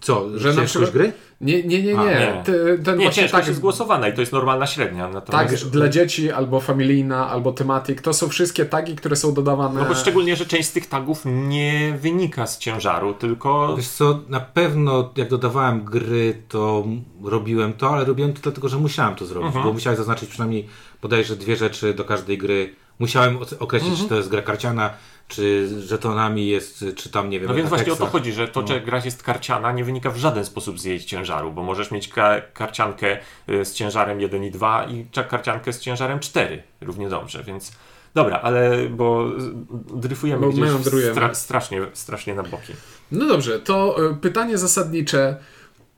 Speaker 1: Co,
Speaker 2: Że na
Speaker 1: ciężkość
Speaker 2: przykład-
Speaker 1: gry?
Speaker 2: Nie, nie, nie,
Speaker 1: A,
Speaker 2: nie.
Speaker 3: nie.
Speaker 2: Ty- ten
Speaker 3: Nie,
Speaker 2: właśnie
Speaker 3: ciężko
Speaker 2: tak,
Speaker 3: jest głosowana i to jest normalna średnia.
Speaker 2: tak
Speaker 3: Natomiast...
Speaker 2: dla dzieci, albo familijna, albo tematik. To są wszystkie tagi, które są dodawane.
Speaker 3: No bo szczególnie, że część z tych tagów nie wynika z ciężaru, tylko
Speaker 1: Wiesz co, na pewno jak dodawałem gry, to robiłem to, ale robiłem to dlatego, że musiałem to zrobić,
Speaker 3: Mhm.
Speaker 1: bo musiałem zaznaczyć przynajmniej bodajże dwie rzeczy do każdej gry. Musiałem określić,
Speaker 3: Mhm.
Speaker 1: czy to jest gra karciana, czy żetonami jest, czy tam, nie wiem,
Speaker 3: No więc właśnie o to chodzi, że to,
Speaker 1: No.
Speaker 3: że gra jest karciana, nie wynika w żaden sposób z jej ciężaru, bo możesz mieć ka- karciankę y, z ciężarem 1 i 2 i karciankę z ciężarem 4 równie dobrze, więc dobra, ale bo z- dryfujemy
Speaker 2: Bo
Speaker 3: gdzieś stra- strasznie, strasznie na boki.
Speaker 2: No dobrze, to y, pytanie zasadnicze.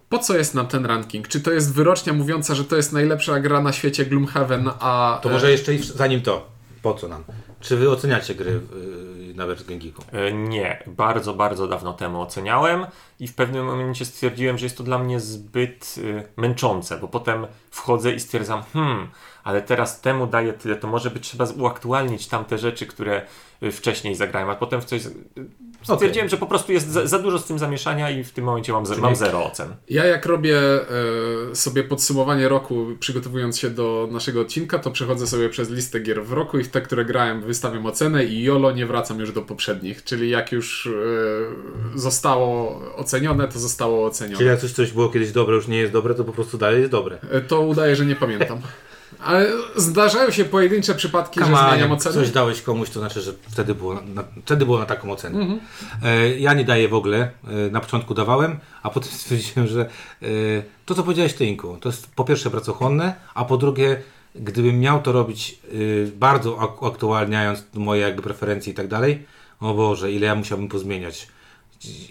Speaker 2: Po co jest nam ten ranking? Czy to jest wyrocznia mówiąca, że to jest najlepsza gra na świecie Gloomhaven, a...
Speaker 1: To może jeszcze zanim to, po co nam? Czy wy oceniacie gry yy, na Wertgen Geeku?
Speaker 3: E, Nie, bardzo, bardzo dawno temu oceniałem i w pewnym momencie stwierdziłem, że jest to dla mnie zbyt y, męczące, bo potem wchodzę i stwierdzam, hmm, ale teraz temu daję tyle, to może by trzeba uaktualnić tamte rzeczy, które y, wcześniej zagrałem, a potem w coś... Stwierdziłem, że po prostu jest za, za dużo z tym zamieszania i w tym momencie mam, mam zero ocen.
Speaker 2: Ja jak robię e, sobie podsumowanie roku, przygotowując się do naszego odcinka, to przechodzę sobie przez listę gier w roku i w te, które grałem, wystawiam ocenę i jolo nie wracam już do poprzednich. Czyli jak już e, zostało ocenione, to zostało ocenione.
Speaker 1: Czyli jak coś, coś było kiedyś dobre, już nie jest dobre, to po prostu dalej jest dobre.
Speaker 2: E, To udaje, że nie pamiętam. Ale zdarzają się pojedyncze przypadki, że
Speaker 1: Kama,
Speaker 2: zmieniam
Speaker 1: jak
Speaker 2: ocenę.
Speaker 1: coś dałeś komuś, to znaczy, że wtedy było na, wtedy było na taką ocenę.
Speaker 2: Mhm.
Speaker 1: E, ja nie daję w ogóle. E, na początku dawałem, a potem stwierdziłem, że e, to, co powiedziałeś Ty, Inku, to jest po pierwsze pracochłonne, a po drugie, gdybym miał to robić e, bardzo ak- aktualniając moje jakby preferencje i tak dalej, o Boże, ile ja musiałbym pozmieniać.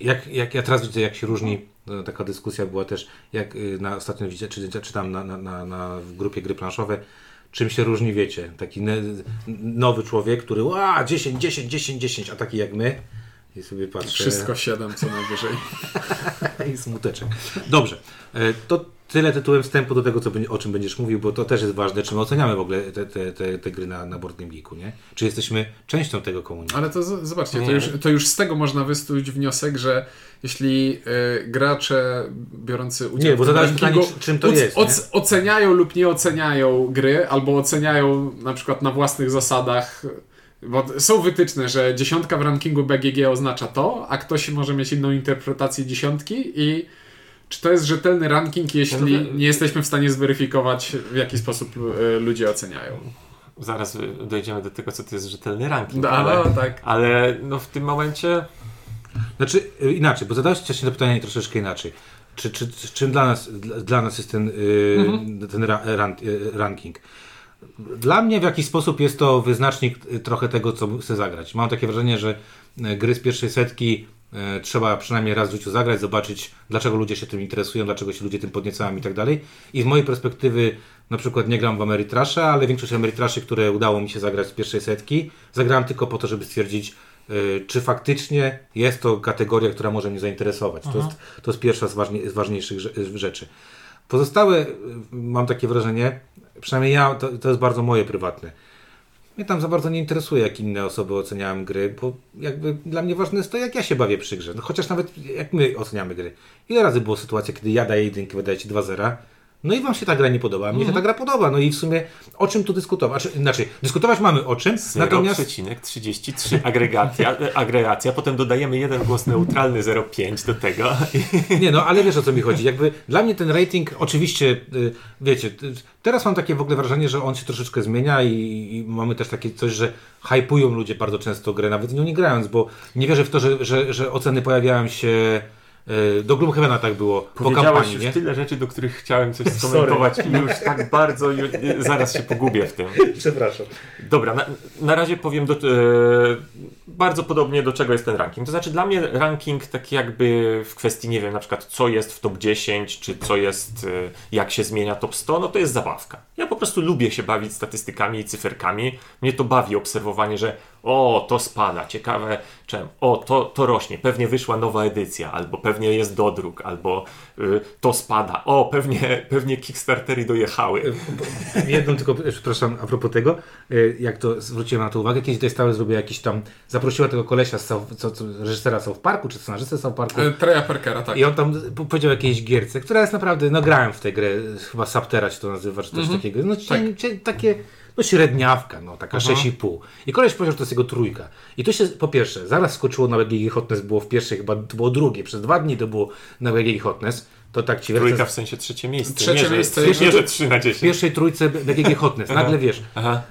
Speaker 1: Jak, jak ja teraz widzę, jak się różni, e, taka dyskusja była też, jak y, na ostatnio widzę, czy, czy, czytam na, na, na, na, w grupie gry planszowe, czym się różni, wiecie, taki nowy człowiek, który ła, 10, 10, 10, 10, a taki jak my i sobie patrzę
Speaker 2: Wszystko 7 co najwyżej.
Speaker 1: i smuteczek. Dobrze, e, to tyle tytułem wstępu do tego, co, o czym będziesz mówił, bo to też jest ważne, czy my oceniamy w ogóle te, te, te, te gry na, na Board Game Geeku, nie? Czy jesteśmy częścią tego komunikacji?
Speaker 2: Ale to z- zobaczcie, to już, to już z tego można wysnuć wniosek, że jeśli y, gracze biorący udział
Speaker 1: Nie, bo
Speaker 2: w rankingu
Speaker 1: pytanie, czy- czym to jest,
Speaker 2: oc- oceniają lub nie oceniają gry, albo oceniają na przykład na własnych zasadach, bo są wytyczne, że dziesiątka w rankingu BGG oznacza to, a ktoś może mieć inną interpretację dziesiątki i czy to jest rzetelny ranking, jeśli nie jesteśmy w stanie zweryfikować, w jaki sposób y, ludzie oceniają?
Speaker 3: Zaraz dojdziemy do tego, co to jest rzetelny ranking,
Speaker 2: No,
Speaker 3: ale,
Speaker 2: no, tak.
Speaker 3: ale no w tym momencie
Speaker 1: Znaczy y, inaczej, bo zadałeś wcześniej to pytanie troszeczkę inaczej. Czy, czy, czy, czym dla nas, dla, dla nas jest ten, y, ten ra, ran, y, ranking? Dla mnie w jakiś sposób jest to wyznacznik trochę tego, co chcę zagrać. Mam takie wrażenie, że gry z pierwszej setki trzeba przynajmniej raz w życiu zagrać, zobaczyć dlaczego ludzie się tym interesują, dlaczego się ludzie tym podniecają i tak dalej. I z mojej perspektywy na przykład nie gram w Ameritrasha, ale większość Ameritraszy, które udało mi się zagrać z pierwszej setki, zagrałem tylko po to, żeby stwierdzić, y, czy faktycznie jest to kategoria, która może mnie zainteresować. To jest, to jest pierwsza z, z ważniejszych rze- rzeczy. Pozostałe, y, mam takie wrażenie, przynajmniej ja, to, to jest bardzo moje prywatne. Mnie tam za bardzo nie interesuje, jak inne osoby oceniają gry, bo jakby dla mnie ważne jest to, jak ja się bawię przy grze. No chociaż nawet jak my oceniamy gry. Ile razy było sytuacja, kiedy ja daję jedynkę, wy dajecie 2-0, no i wam się ta gra nie podoba, a mnie się ta gra podoba. No i w sumie o czym tu dyskutować? Znaczy, dyskutować mamy o czym, natomiast
Speaker 3: 0,33 agregacja, agregacja, potem dodajemy jeden głos neutralny 0,5 do tego.
Speaker 1: Nie, no ale wiesz o co mi chodzi. Jakby dla mnie ten rating, oczywiście, y, wiecie, y, teraz mam takie w ogóle wrażenie, że on się troszeczkę zmienia i, i mamy też takie coś, że hypują ludzie bardzo często grę, nawet nią nie grając, bo nie wierzę w to, że, że, że oceny pojawiają się. Y, Do Gloomhavena tak było, po kampanii,
Speaker 3: już
Speaker 1: nie?
Speaker 3: tyle rzeczy, do których chciałem coś skomentować i już tak bardzo, ju, zaraz się pogubię w tym.
Speaker 1: Przepraszam.
Speaker 3: Dobra, na, na razie powiem do, e, bardzo podobnie do czego jest ten ranking. To znaczy dla mnie ranking taki jakby w kwestii, nie wiem, na przykład co jest w top 10, czy co jest, y, jak się zmienia top 100, no to jest zabawka. Ja po prostu lubię się bawić statystykami i cyferkami. Mnie to bawi obserwowanie, że o, to spada, ciekawe czemu, o, to, to rośnie, pewnie wyszła nowa edycja, albo pewnie jest dodruk, albo to spada, o, pewnie, pewnie Kickstartery dojechały.
Speaker 1: Jedną tylko, przepraszam, a propos tego, y, jak to zwróciłem na to uwagę, kiedyś tutaj stały zrobię jakiś tam, zaprosiła tego kolesia, z South, co, co, reżysera South Parku, czy scenarzystę South Parku.
Speaker 2: Treya Parkera, tak.
Speaker 1: I on tam po- powiedział jakiejś gierce, która jest naprawdę, no grałem w tę grę, chyba Saptera się to nazywa, czy coś takiego. No ci- ci- takie, no średniawka, no taka 6,5. I koleś powiedział, że to jest jego trójka. I to się, po pierwsze, zaraz skoczyło na BGG Hotness, było w pierwszej, chyba to było drugie, przez dwa dni to było na BGG Hotness. To tak ci
Speaker 3: Trójka w sensie trzecie miejsce.
Speaker 2: Trzecie
Speaker 3: nie, że-
Speaker 2: miejsce
Speaker 3: Nie,
Speaker 2: jest-
Speaker 3: że 3 na 10.
Speaker 1: w pierwszej trójce BGG Hotness, nagle wiesz,
Speaker 3: Aha.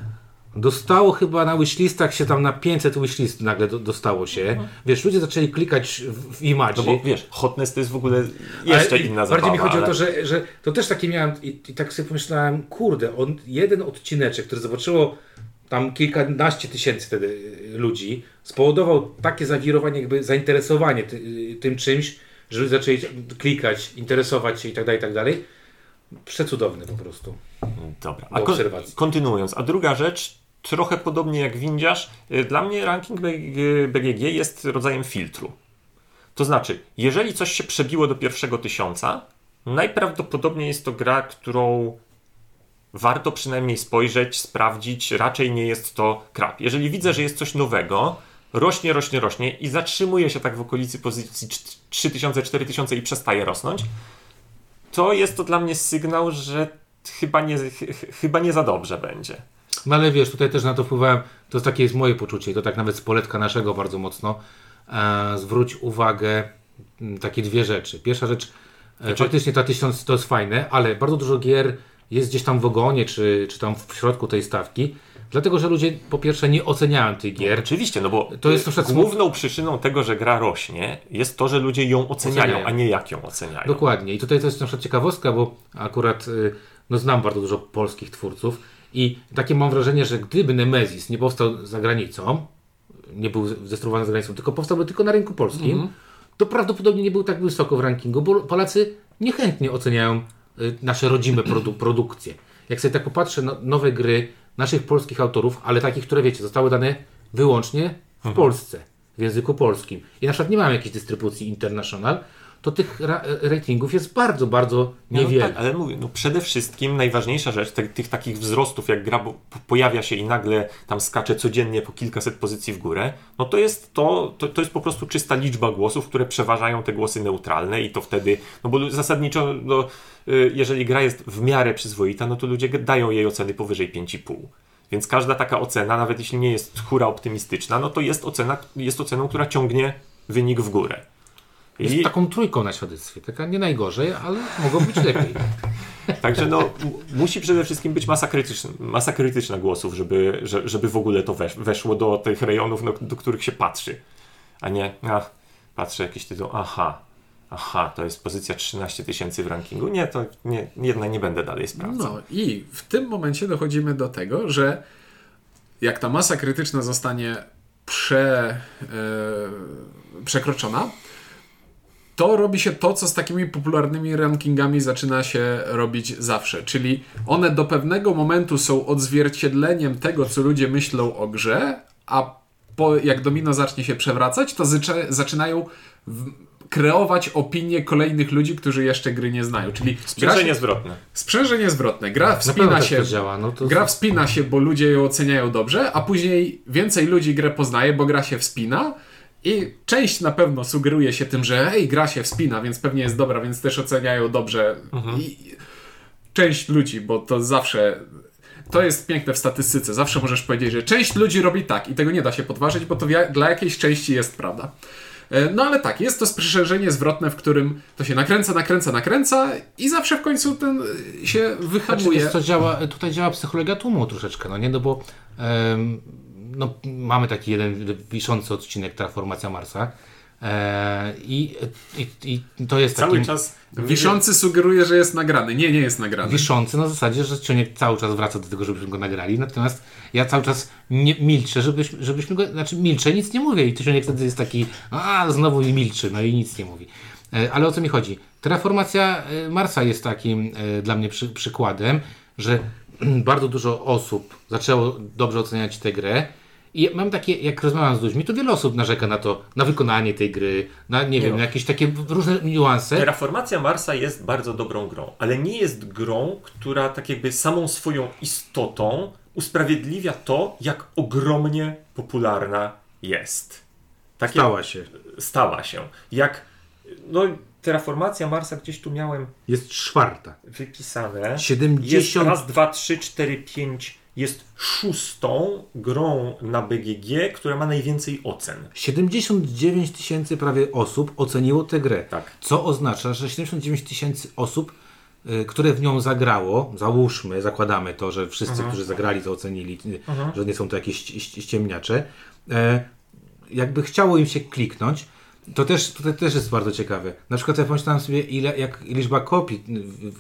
Speaker 1: Dostało chyba na wishlistach się tam na 500 wishlist nagle do, dostało się. Wiesz, ludzie zaczęli klikać w, w image.
Speaker 3: No bo wiesz, Hotness to jest w ogóle jeszcze
Speaker 1: Ale
Speaker 3: inna
Speaker 1: Bardziej
Speaker 3: zabawa.
Speaker 1: mi chodzi
Speaker 3: ale...
Speaker 1: o to, że, że to też takie miałem i, i tak sobie pomyślałem, kurde, on jeden odcineczek, który zobaczyło tam kilkanaście tysięcy wtedy y, ludzi, spowodował takie zawirowanie, jakby zainteresowanie ty, y, tym czymś, że ludzie zaczęli klikać, interesować się i tak dalej, i tak dalej. Przecudowny po prostu.
Speaker 3: Dobra,
Speaker 1: do
Speaker 3: a kon- kontynuując, a druga rzecz, trochę podobnie jak windziarz, y, dla mnie ranking BG BGG jest rodzajem filtru. To znaczy, jeżeli coś się przebiło do pierwszego tysiąca, najprawdopodobniej jest to gra, którą warto przynajmniej spojrzeć, sprawdzić, raczej nie jest to krap. Jeżeli widzę, że jest coś nowego, rośnie, rośnie, rośnie i zatrzymuje się tak w okolicy pozycji 3000, 4000 i przestaje rosnąć, to jest to dla mnie sygnał, że chyba nie, ch- chyba nie za dobrze będzie.
Speaker 1: No ale wiesz, tutaj też na to wpływałem, to takie jest moje poczucie i to tak nawet z poletka naszego bardzo mocno. E, zwróć uwagę m, takie dwie rzeczy. Pierwsza rzecz, e, faktycznie ta tysiąc to jest fajne, ale bardzo dużo gier jest gdzieś tam w ogonie, czy, czy tam w środku tej stawki, dlatego że ludzie po pierwsze nie oceniają tych gier.
Speaker 3: Oczywiście, no bo
Speaker 1: To jest przykład
Speaker 3: główną przyczyną tego, że gra rośnie, jest to, że ludzie ją oceniają,
Speaker 1: Oceniają.
Speaker 3: a nie jak ją oceniają.
Speaker 1: Dokładnie. I tutaj to jest na przykład ciekawostka, bo akurat y, no, znam bardzo dużo polskich twórców i takie mam wrażenie, że gdyby Nemesis nie powstał za granicą, nie był zdestruowany za granicą, tylko powstałby tylko na rynku polskim, to prawdopodobnie nie był tak wysoko w rankingu, bo Polacy niechętnie oceniają y, nasze rodzime produ- produkcje. Jak sobie tak popatrzę na nowe gry naszych polskich autorów, ale takich, które wiecie, zostały dane wyłącznie w Polsce, w języku polskim. I na przykład nie mamy jakiejś dystrybucji international, to tych ra- ratingów jest bardzo, bardzo
Speaker 3: No
Speaker 1: niewiele.
Speaker 3: tak, ale mówię, no przede wszystkim najważniejsza rzecz te, tych takich wzrostów, jak gra pojawia się i nagle tam skacze codziennie po kilkaset pozycji w górę, no to jest to, to, to jest po prostu czysta liczba głosów, które przeważają te głosy neutralne i to wtedy, no bo zasadniczo, no, y, jeżeli gra jest w miarę przyzwoita, no to ludzie dają jej oceny powyżej 5,5. Więc każda taka ocena, nawet jeśli nie jest hura optymistyczna, no to jest ocena, jest oceną, która ciągnie wynik w górę.
Speaker 1: Jest
Speaker 3: I-
Speaker 1: taką trójką na świadectwie. Taka nie najgorzej, ale mogło być lepiej.
Speaker 3: Także no, musi przede wszystkim być masa krytyczna, masa krytyczna głosów, żeby, że, żeby w ogóle to wesz, weszło do tych rejonów, no, do których się patrzy. A nie, ach, patrzę jakiś tytuł, aha, aha, to jest pozycja 13 tysięcy w rankingu. Nie, to nie, jednak nie będę dalej sprawdzał.
Speaker 2: No i w tym momencie dochodzimy do tego, że jak ta masa krytyczna zostanie prze, e, przekroczona, to robi się to, co z takimi popularnymi rankingami zaczyna się robić zawsze. Czyli one do pewnego momentu są odzwierciedleniem tego, co ludzie myślą o grze, a po, jak domino zacznie się przewracać, to zycza- zaczynają w, kreować opinie kolejnych ludzi, którzy jeszcze gry nie znają. Czyli gra się-
Speaker 3: Sprzężenie zwrotne.
Speaker 2: Sprzężenie zwrotne. Gra wspina
Speaker 1: tak
Speaker 2: się.
Speaker 1: to działa. No to
Speaker 2: Gra wspina się, bo ludzie ją oceniają dobrze, a później więcej ludzi grę poznaje, bo gra się wspina. I część na pewno sugeruje się tym, że hej, gra się wspina, więc pewnie jest dobra, więc też oceniają dobrze. I część ludzi, bo to zawsze. To jest piękne w statystyce. Zawsze możesz powiedzieć, że część ludzi robi tak i tego nie da się podważyć, bo to dla jakiejś części jest prawda. E, No ale tak, jest to sprzężenie zwrotne, w którym to się nakręca, nakręca, nakręca i zawsze w końcu ten e, się
Speaker 1: Znaczy,
Speaker 2: wyhamuje.
Speaker 1: wiesz co, działa, tutaj działa psychologia tłumu troszeczkę, no nie, no bo no, mamy taki jeden wiszący odcinek Transformacja Marsa, E, i, i, I to jest
Speaker 3: Cały
Speaker 1: taki
Speaker 3: czas
Speaker 2: Wiszący sugeruje, że jest nagrany. Nie, nie jest nagrany.
Speaker 1: wiszący na zasadzie, że Cioniek cały czas wraca do tego, żebyśmy go nagrali, natomiast ja cały czas nie, milczę, żebyśmy, żebyśmy go, znaczy milczę, nic nie mówię i Cioniek wtedy jest taki, a znowu mi milczy, no i nic nie mówi. E, Ale o co mi chodzi? Terraformacja e, Marsa jest takim dla mnie przy, przykładem, że bardzo dużo osób zaczęło dobrze oceniać tę grę i mam takie, jak rozmawiam z ludźmi, to wiele osób narzeka na to, na wykonanie tej gry, na, nie wiem,
Speaker 3: no.
Speaker 1: na jakieś takie różne niuanse.
Speaker 3: Terraformacja Marsa jest bardzo dobrą grą, ale nie jest grą, która tak jakby samą swoją istotą usprawiedliwia to, jak ogromnie popularna jest. Takie
Speaker 1: Stała się.
Speaker 3: stała się. Jak no Terraformacja Marsa gdzieś tu miałem
Speaker 1: Jest czwarta.
Speaker 3: wypisane. Jest
Speaker 1: 70
Speaker 3: raz, dwa, trzy, cztery, pięć. Jest szóstą grą na BGG, która ma najwięcej ocen.
Speaker 1: 79 tysięcy prawie osób oceniło tę grę.
Speaker 3: Tak.
Speaker 1: Co oznacza, że 79 tysięcy osób, y, które w nią zagrało, załóżmy, zakładamy to, że wszyscy, którzy zagrali, to ocenili, y, że nie są to jakieś ści- ści- ściemniacze, e, jakby chciało im się kliknąć, to też, tutaj też jest bardzo ciekawe. Na przykład ja pomyślałem sobie, ile, jak liczba kopii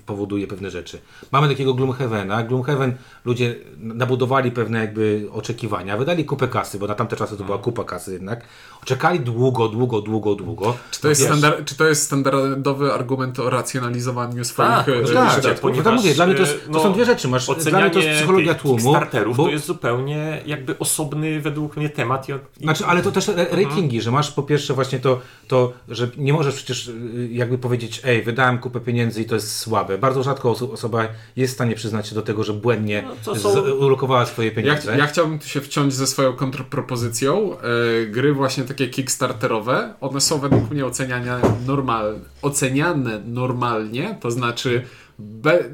Speaker 1: powoduje pewne rzeczy. Mamy takiego Gloomhavena. Gloomhaven ludzie nabudowali pewne jakby oczekiwania, wydali kupę kasy, bo na tamte czasy to była kupa kasy jednak. Czekali długo, długo, długo, długo.
Speaker 2: Czy to, jest
Speaker 1: Wiesz,
Speaker 2: standard, czy to jest standardowy argument o racjonalizowaniu swoich
Speaker 3: Tak,
Speaker 2: e,
Speaker 1: Tak,
Speaker 2: wydatków?
Speaker 1: no to mówię, dla mnie to, jest,
Speaker 3: e,
Speaker 1: to są dwie rzeczy. Masz, dla mnie to jest psychologia tłumu. Bo-
Speaker 3: to jest zupełnie jakby osobny według mnie temat. I, i
Speaker 1: Znaczy, ale to też re- ratingi, że masz po pierwsze właśnie to, to, że nie możesz przecież y, jakby powiedzieć, ej, wydałem kupę pieniędzy i to jest słabe. Bardzo rzadko oso- osoba jest w stanie przyznać się do tego, że błędnie
Speaker 3: No, są-
Speaker 1: ulokowała swoje
Speaker 2: Ja,
Speaker 1: pieniądze.
Speaker 2: ja chciałbym tu się wciąć ze swoją kontrpropozycją. E, gry właśnie takie kickstarterowe, one są według mnie oceniane, normal, oceniane normalnie, to znaczy, be,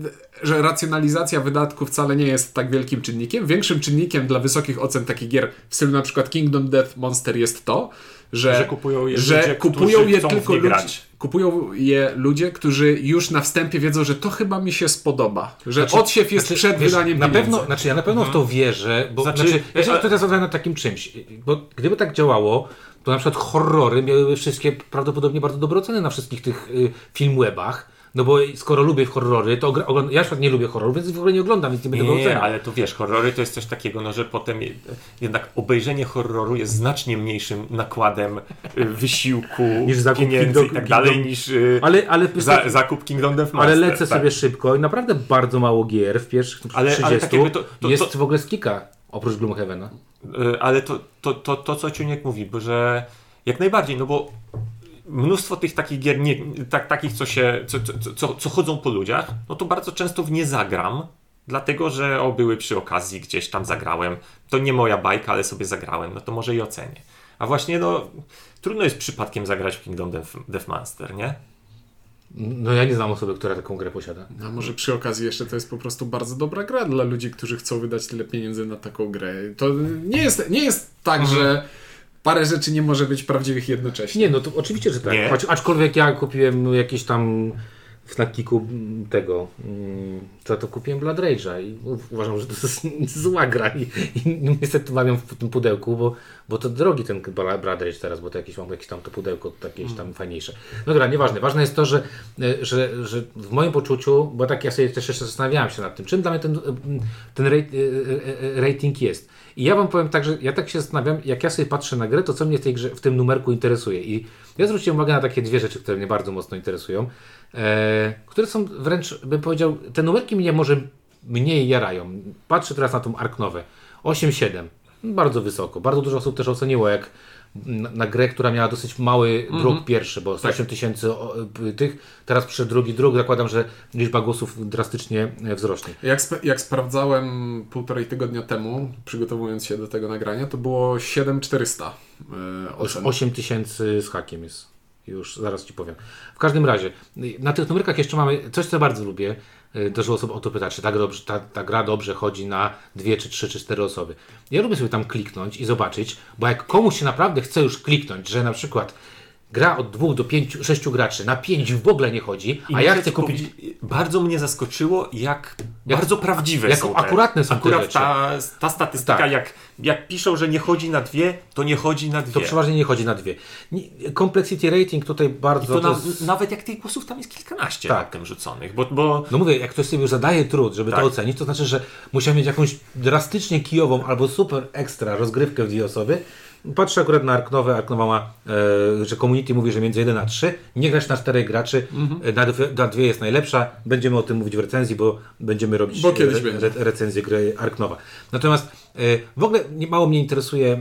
Speaker 2: że racjonalizacja wydatków wcale nie jest tak wielkim czynnikiem. Większym czynnikiem dla wysokich ocen takich gier w stylu na przykład Kingdom Death Monster jest to, że,
Speaker 3: Że kupują je
Speaker 2: że
Speaker 3: ludzie,
Speaker 2: kupują
Speaker 3: którzy
Speaker 2: je tylko ludzie,
Speaker 3: grać.
Speaker 2: kupują je ludzie, którzy już na wstępie wiedzą, że to chyba mi się spodoba, że
Speaker 1: Znaczy-
Speaker 2: odsiew jest
Speaker 1: znaczy,
Speaker 2: przed
Speaker 1: wiesz,
Speaker 2: wydaniem
Speaker 1: na
Speaker 2: pieniędzy.
Speaker 1: pewno, znaczy ja na pewno w to wierzę, bo
Speaker 3: Znaczy,
Speaker 1: znaczy, ja się tutaj zadaję na takim czymś, bo gdyby tak działało, to na przykład horrory miałyby wszystkie prawdopodobnie bardzo dobre oceny na wszystkich tych y, filmwebach, no bo skoro lubię horrory, to ogra- ogląd- ja na przykład nie lubię horrorów, więc w ogóle nie oglądam, więc nie będę go oceniał.
Speaker 3: ale to wiesz, horrory to jest coś takiego, no, że potem je- jednak obejrzenie horroru jest znacznie mniejszym nakładem y, wysiłku,
Speaker 1: Niż zakup
Speaker 3: pieniędzy
Speaker 1: Kingdom-
Speaker 3: i tak dalej,
Speaker 1: Kingdom-
Speaker 3: niż y,
Speaker 1: Ale, ale,
Speaker 3: za, zakup Kingdom Death
Speaker 1: ale
Speaker 3: Master.
Speaker 1: lecę
Speaker 3: tak.
Speaker 1: sobie szybko i naprawdę bardzo mało gier w pierwszych
Speaker 3: Ale-
Speaker 1: 30
Speaker 3: ale tak to- to-
Speaker 1: jest
Speaker 3: to-
Speaker 1: w ogóle z kika, oprócz Gloomhavena.
Speaker 3: Y, Ale to, to, to, to co Ciuniek mówi, bo że jak najbardziej, no bo mnóstwo tych takich gier, nie, tak, takich co się, co, co, co, co chodzą po ludziach, no to bardzo często w nie zagram, dlatego że o, były przy okazji, gdzieś tam zagrałem. To nie moja bajka, ale sobie zagrałem, no to może i ocenię. A właśnie, no, trudno jest przypadkiem zagrać w Kingdom Death, Death Monster, nie?
Speaker 1: No ja nie znam osoby, która taką grę posiada.
Speaker 2: A może przy okazji jeszcze to jest po prostu bardzo dobra gra dla ludzi, którzy chcą wydać tyle pieniędzy na taką grę. To nie jest, nie jest tak,
Speaker 3: Mhm.
Speaker 2: że parę rzeczy nie może być prawdziwych jednocześnie.
Speaker 1: Nie, no to oczywiście, że tak.
Speaker 3: Nie.
Speaker 1: Choć, aczkolwiek ja kupiłem jakieś tam w Snackiku mm, tego, mm, co to kupiłem Blood Rage'a i uważam, że to jest zła gra i, i niestety mam ją w tym pudełku, bo, bo to drogi ten Blood Rage teraz, bo to jakieś mam jakieś tam to pudełko jakieś tam fajniejsze. No dobra, nieważne. Ważne jest to, że, e, że, że w moim poczuciu, bo tak ja sobie też jeszcze zastanawiałem się nad tym, czym dla mnie ten, ten e, e, rating jest. I ja wam powiem tak, że ja tak się zastanawiam, jak ja sobie patrzę na grę, to co mnie w, tej grze, w tym numerku interesuje. I ja zwróciłem uwagę na takie dwie rzeczy, które mnie bardzo mocno interesują, e, które są wręcz, bym powiedział, te numerki mnie może mniej jarają. Patrzę teraz na tą Arknowę. 8-7. Bardzo wysoko. Bardzo dużo osób też oceniło, jak na, na grę, która miała dosyć mały druk pierwszy, bo 8 tysięcy o, y, tych, teraz przyszedł drugi druk, zakładam, że liczba głosów drastycznie e, wzrośnie.
Speaker 2: Jak, sp- jak sprawdzałem półtorej tygodnia temu, przygotowując się do tego nagrania, to było 7400 e, ocen.
Speaker 1: 8 tysięcy z hakiem jest. Już zaraz ci powiem. W każdym razie, na tych numerkach jeszcze mamy coś, co bardzo lubię. Y, Dużo osób o to pyta, czy ta, dobrze, ta, ta gra dobrze chodzi na dwie, czy trzy, czy cztery osoby. Ja lubię sobie tam kliknąć i zobaczyć, bo jak komuś się naprawdę chce już kliknąć, że na przykład gra od dwóch do pięciu, sześciu graczy na pięć w ogóle nie chodzi,
Speaker 3: I
Speaker 1: a ja chcę kupić...
Speaker 3: Bardzo mnie zaskoczyło, jak,
Speaker 1: Jak-
Speaker 3: bardzo prawdziwe
Speaker 1: jak
Speaker 3: są te.
Speaker 1: akuratne są te
Speaker 3: Akurat
Speaker 1: rzeczy.
Speaker 3: ta, ta statystyka,
Speaker 1: Tak.
Speaker 3: jak, jak piszą, że nie chodzi na dwie, to nie chodzi na dwie.
Speaker 1: To przeważnie nie chodzi na dwie. Complexity rating tutaj bardzo...
Speaker 3: to na,
Speaker 1: to jest-
Speaker 3: nawet jak tych głosów tam jest kilkanaście
Speaker 1: tak.
Speaker 3: tym rzuconych, bo, bo
Speaker 1: No mówię, jak ktoś sobie już zadaje trud, żeby
Speaker 3: Tak.
Speaker 1: to ocenić, to znaczy, że musiał mieć jakąś drastycznie kijową albo super ekstra rozgrywkę w dwie osoby. Patrzę akurat na Arknowę. Arknowa ma, e, że community mówi, że między 1 a 3. Nie grać na czterech graczy. E, Na, dwie, na dwie jest najlepsza. Będziemy o tym mówić w recenzji, bo będziemy robić
Speaker 2: Bo kiedyś
Speaker 1: re, re, recenzję gry Arknowa. Natomiast e, w ogóle mało mnie interesuje e,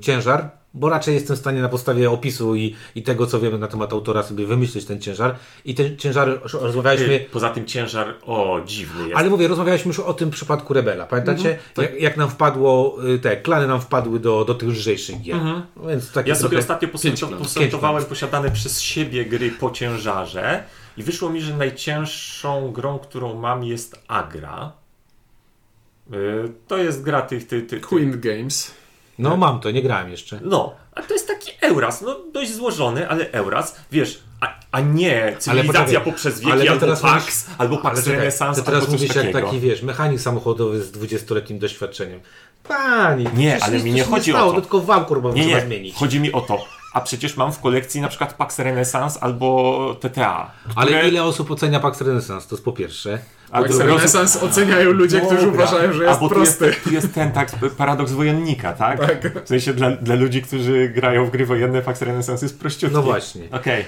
Speaker 1: ciężar, bo raczej jestem w stanie na podstawie opisu i, i tego, co wiemy na temat autora, sobie wymyślić ten ciężar. I ten ciężar rozmawialiśmy.
Speaker 3: poza tym ciężar, o dziwny jest.
Speaker 1: Ale mówię, rozmawialiśmy już o tym przypadku Rebela. Pamiętacie? jak, jak nam wpadło, y, te klany nam wpadły do, do tych lżejszych gier. No Więc takie
Speaker 3: Ja sobie ostatnio posortowałem posiadane przez siebie gry po ciężarze i wyszło mi, że najcięższą grą, którą mam jest Agra. Y, To jest gra tych... tych, tych
Speaker 2: Queen Games.
Speaker 1: No mam to, nie grałem jeszcze.
Speaker 3: No, a to jest taki Euras, no dość złożony, ale Euras, wiesz, a, a nie cywilizacja
Speaker 1: poczekaj,
Speaker 3: poprzez wieki,
Speaker 1: ale
Speaker 3: albo
Speaker 1: teraz
Speaker 3: Pax,
Speaker 1: mówisz-
Speaker 3: albo
Speaker 1: Ale
Speaker 3: Pax Renaissance,
Speaker 1: to teraz
Speaker 3: albo
Speaker 1: mówisz jak taki, wiesz, mechanik samochodowy z 20-letnim doświadczeniem. Pani,
Speaker 3: Nie, ale mi nie chodzi o
Speaker 1: stało,
Speaker 3: to.
Speaker 1: Tylko wał kurwa
Speaker 3: Nie, nie,
Speaker 1: zmienić.
Speaker 3: chodzi mi o to, a przecież mam w kolekcji na przykład Pax Renaissance albo TTA.
Speaker 1: Ale
Speaker 3: które-
Speaker 1: ile osób ocenia Pax Renaissance? To jest po pierwsze.
Speaker 3: A
Speaker 2: Pax
Speaker 3: drugie-
Speaker 2: Renaissance oceniają ludzie, którzy
Speaker 3: Dobra.
Speaker 2: uważają, że
Speaker 3: A,
Speaker 2: jest
Speaker 3: bo tu
Speaker 2: prosty.
Speaker 3: Jest, tu jest ten tak, paradoks wojennika, tak?
Speaker 2: Tak.
Speaker 3: W sensie dla, dla ludzi, którzy grają w gry wojenne, Pax Renaissance jest prościutki.
Speaker 1: No właśnie.
Speaker 3: Okej.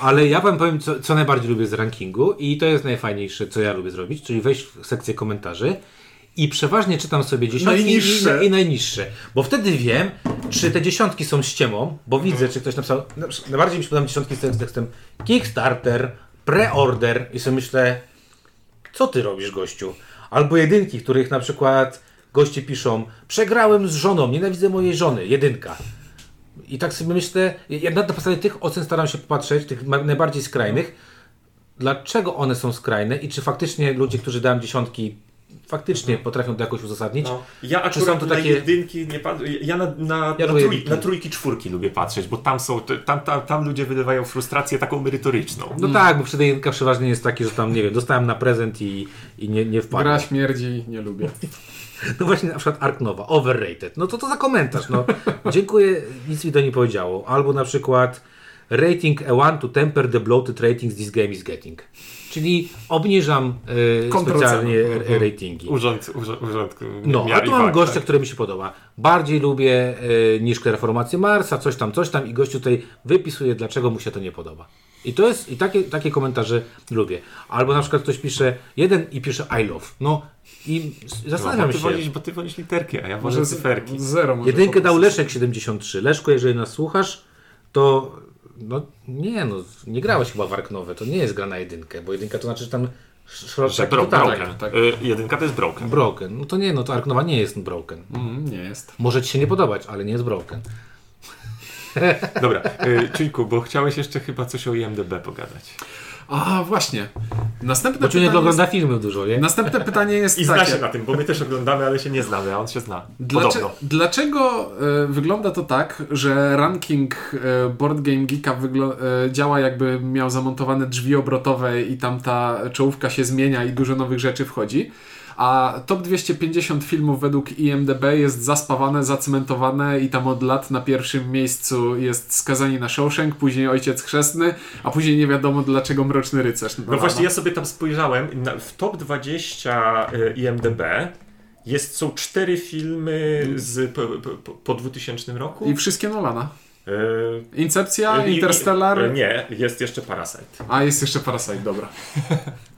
Speaker 1: Ale ja wam powiem, co, co najbardziej lubię z rankingu i to jest najfajniejsze, co ja lubię zrobić, czyli wejść w sekcję komentarzy i przeważnie czytam sobie dziesiątki
Speaker 2: Najniższe.
Speaker 1: I, i najniższe. Bo wtedy wiem, czy te dziesiątki są ściemą, bo widzę, czy ktoś napisał, na- najbardziej mi się podobają dziesiątki z tekstem Kickstarter, pre-order i sobie myślę, co ty robisz gościu? Albo jedynki, których na przykład goście piszą, przegrałem z żoną, nienawidzę mojej żony, jedynka. I tak sobie myślę, ja na podstawie tych ocen staram się popatrzeć, tych najbardziej skrajnych, dlaczego one są skrajne i czy faktycznie ludzie, którzy dałem dziesiątki, faktycznie potrafią to jakoś uzasadnić.
Speaker 3: No, ja
Speaker 1: Czy są
Speaker 3: akurat
Speaker 1: to
Speaker 3: na
Speaker 1: takie-
Speaker 3: jedynki nie patrzę. Ja na, na,
Speaker 1: Ja
Speaker 3: na, trój, na trójki, czwórki lubię patrzeć, bo tam są, tam, tam, tam ludzie wylewają frustrację taką merytoryczną.
Speaker 1: No tak, bo wtedy jedynka przeważnie jest taki, że tam, nie wiem, dostałem na prezent i, i nie, nie wpadłem.
Speaker 2: Gra śmierdzi, nie lubię.
Speaker 1: No właśnie na przykład Ark Nova, overrated. No to to za komentarz, no. Dziękuję, nic mi to nie powiedziało. Albo na przykład rating a one to temper the bloated ratings this game is getting. Czyli obniżam y,
Speaker 2: Kontrocena.
Speaker 1: specjalnie r- ratingi.
Speaker 3: Urząd, urząd, urząd
Speaker 1: No, a tu mam gościa,
Speaker 3: tak.
Speaker 1: który mi się podoba. Bardziej lubię y, niż Reformację Marsa, coś tam, coś tam i gościu tutaj wypisuje, dlaczego mu się to nie podoba. I to jest, i takie, takie komentarze lubię. Albo na przykład ktoś pisze jeden i pisze I love. No i
Speaker 3: No,
Speaker 1: zastanawiam
Speaker 3: ty
Speaker 1: się.
Speaker 3: wolisz, bo ty wolisz literki, a ja wolę
Speaker 2: Może
Speaker 3: cyferki.
Speaker 2: zero może
Speaker 1: Jedynkę dał. Leszek 73. Leszko, jeżeli nas słuchasz, to no nie no, nie grałeś chyba w Arknowe, to nie jest gra na jedynkę, bo jedynka to znaczy, że tam
Speaker 3: Że
Speaker 1: szroczek
Speaker 3: bro,
Speaker 1: totalny.
Speaker 3: broken.
Speaker 2: tak.
Speaker 3: Y, jedynka to jest broken.
Speaker 1: Broken. No to nie, no to Arknowa nie jest broken.
Speaker 2: Mm, nie jest.
Speaker 1: Może ci się nie podobać, ale nie jest broken.
Speaker 3: Dobra, y, Czujku, bo chciałeś jeszcze chyba coś o IMDB pogadać.
Speaker 2: A, właśnie. Następne
Speaker 1: Bo
Speaker 2: pytanie,
Speaker 1: ogląda
Speaker 2: jest,
Speaker 1: filmy dużo, nie?
Speaker 2: następne pytanie jest
Speaker 3: I zna
Speaker 2: takie.
Speaker 3: się na tym, bo my też oglądamy, ale się nie znamy, a on się zna.
Speaker 2: Dlaczego,
Speaker 3: Podobno.
Speaker 2: dlaczego e, wygląda to tak, że ranking e, Board Game Geeka wyglo- e, działa jakby miał zamontowane drzwi obrotowe i tam ta czołówka się zmienia i dużo nowych rzeczy wchodzi, a top 250 filmów według IMDB jest zaspawane, zacementowane i tam od lat na pierwszym miejscu jest Skazani na Shawshank, później Ojciec Chrzestny, a później nie wiadomo dlaczego Mroczny Rycerz.
Speaker 3: No właśnie, ja sobie tam spojrzałem. W top 20 y, IMDB jest, są cztery filmy z, po, po, po 2000 roku.
Speaker 2: I wszystkie Nolana.
Speaker 3: Y,
Speaker 2: Incepcja,
Speaker 3: i-
Speaker 2: Interstellar,
Speaker 3: y, Nie, jest jeszcze Parasite.
Speaker 2: a jest jeszcze Parasite, dobra.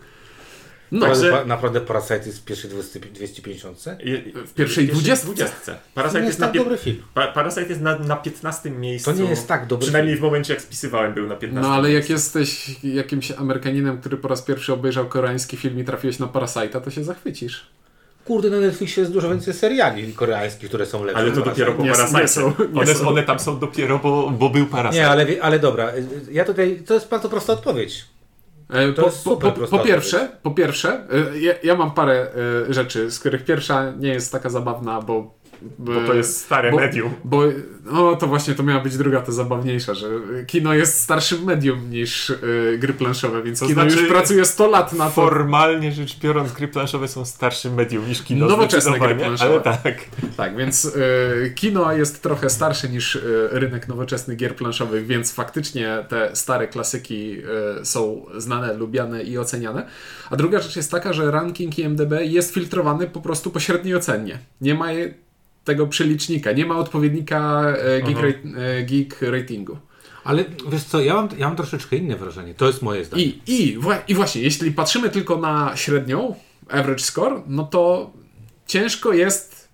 Speaker 2: No,
Speaker 3: Także-
Speaker 1: Naprawdę, naprawdę Parasite jest w pierwszej 20 250?
Speaker 3: I-
Speaker 2: W pierwszej dwudziestce.
Speaker 3: dwudziestce.
Speaker 1: To
Speaker 3: Parasite
Speaker 1: nie
Speaker 3: jest,
Speaker 1: jest
Speaker 3: na
Speaker 1: tak dobry film.
Speaker 3: Pa- Parasite jest na, na 15 miejscu.
Speaker 1: To nie jest tak dobry
Speaker 3: Przynajmniej
Speaker 1: film.
Speaker 3: w momencie jak spisywałem był na 15
Speaker 2: No ale jak
Speaker 3: miejscu.
Speaker 2: jesteś jakimś Amerykaninem, który po raz pierwszy obejrzał koreański film i trafiłeś na Parasite'a, to się zachwycisz.
Speaker 1: Kurde, na Netflixie jest dużo więcej seriali koreańskich, które są lepsze.
Speaker 3: Ale to dopiero po Parasite. one, one tam są dopiero, bo, bo był Parasite.
Speaker 1: Nie, ale, ale dobra, ja tutaj, to jest bardzo prosta odpowiedź.
Speaker 2: E, po, po, po, po pierwsze, po pierwsze ja, ja mam parę e, rzeczy, z których pierwsza nie jest taka zabawna, bo
Speaker 3: Bo to jest stare
Speaker 2: bo,
Speaker 3: medium.
Speaker 2: Bo, no to właśnie to miała być druga, to zabawniejsza, że kino jest starszym medium niż y, gry planszowe, więc to
Speaker 3: znaczy,
Speaker 2: już pracuje 100 lat na to.
Speaker 3: Formalnie rzecz biorąc, gry planszowe są starszym medium niż kino.
Speaker 2: Nowoczesne gry planszowe.
Speaker 3: Ale tak.
Speaker 2: Tak, więc y, kino jest trochę starsze niż y, rynek nowoczesnych gier planszowych, więc faktycznie te stare klasyki są znane, lubiane i oceniane. A druga rzecz jest taka, że ranking IMDB jest filtrowany po prostu po średniej ocenie. Nie ma tego przelicznika, nie ma odpowiednika e, geek, rate, e, geek ratingu.
Speaker 1: Ale wiesz co, ja mam, ja mam troszeczkę inne wrażenie. To jest moje zdanie.
Speaker 2: I, i, wła- I właśnie, jeśli patrzymy tylko na średnią, average score, no to ciężko jest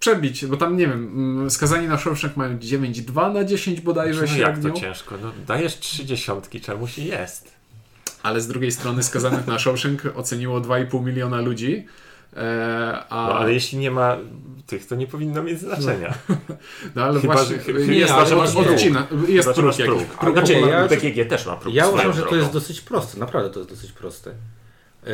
Speaker 2: przebić, bo tam nie wiem, mm, skazani na Shawshank mają 9,2 na 10 bodajże
Speaker 3: No jak
Speaker 2: średnią,
Speaker 3: to ciężko? No, dajesz trzy dziesiątki, czemuś i jest.
Speaker 2: ale z drugiej strony skazanych na Shawshank oceniło 2,5 miliona ludzi, a...
Speaker 3: No, ale jeśli nie ma tych, to nie powinno mieć znaczenia.
Speaker 2: No ale
Speaker 3: Chyba,
Speaker 2: właśnie,
Speaker 3: chyba,
Speaker 2: jest,
Speaker 1: nie, ale
Speaker 2: że masz odcina, jest
Speaker 3: Chyba,
Speaker 2: próg jakiś.
Speaker 3: próg.
Speaker 2: próg
Speaker 1: Znaczy, ja-
Speaker 3: też ma próg.
Speaker 1: Ja uważam, że to jest dosyć proste. Naprawdę to jest dosyć proste. E,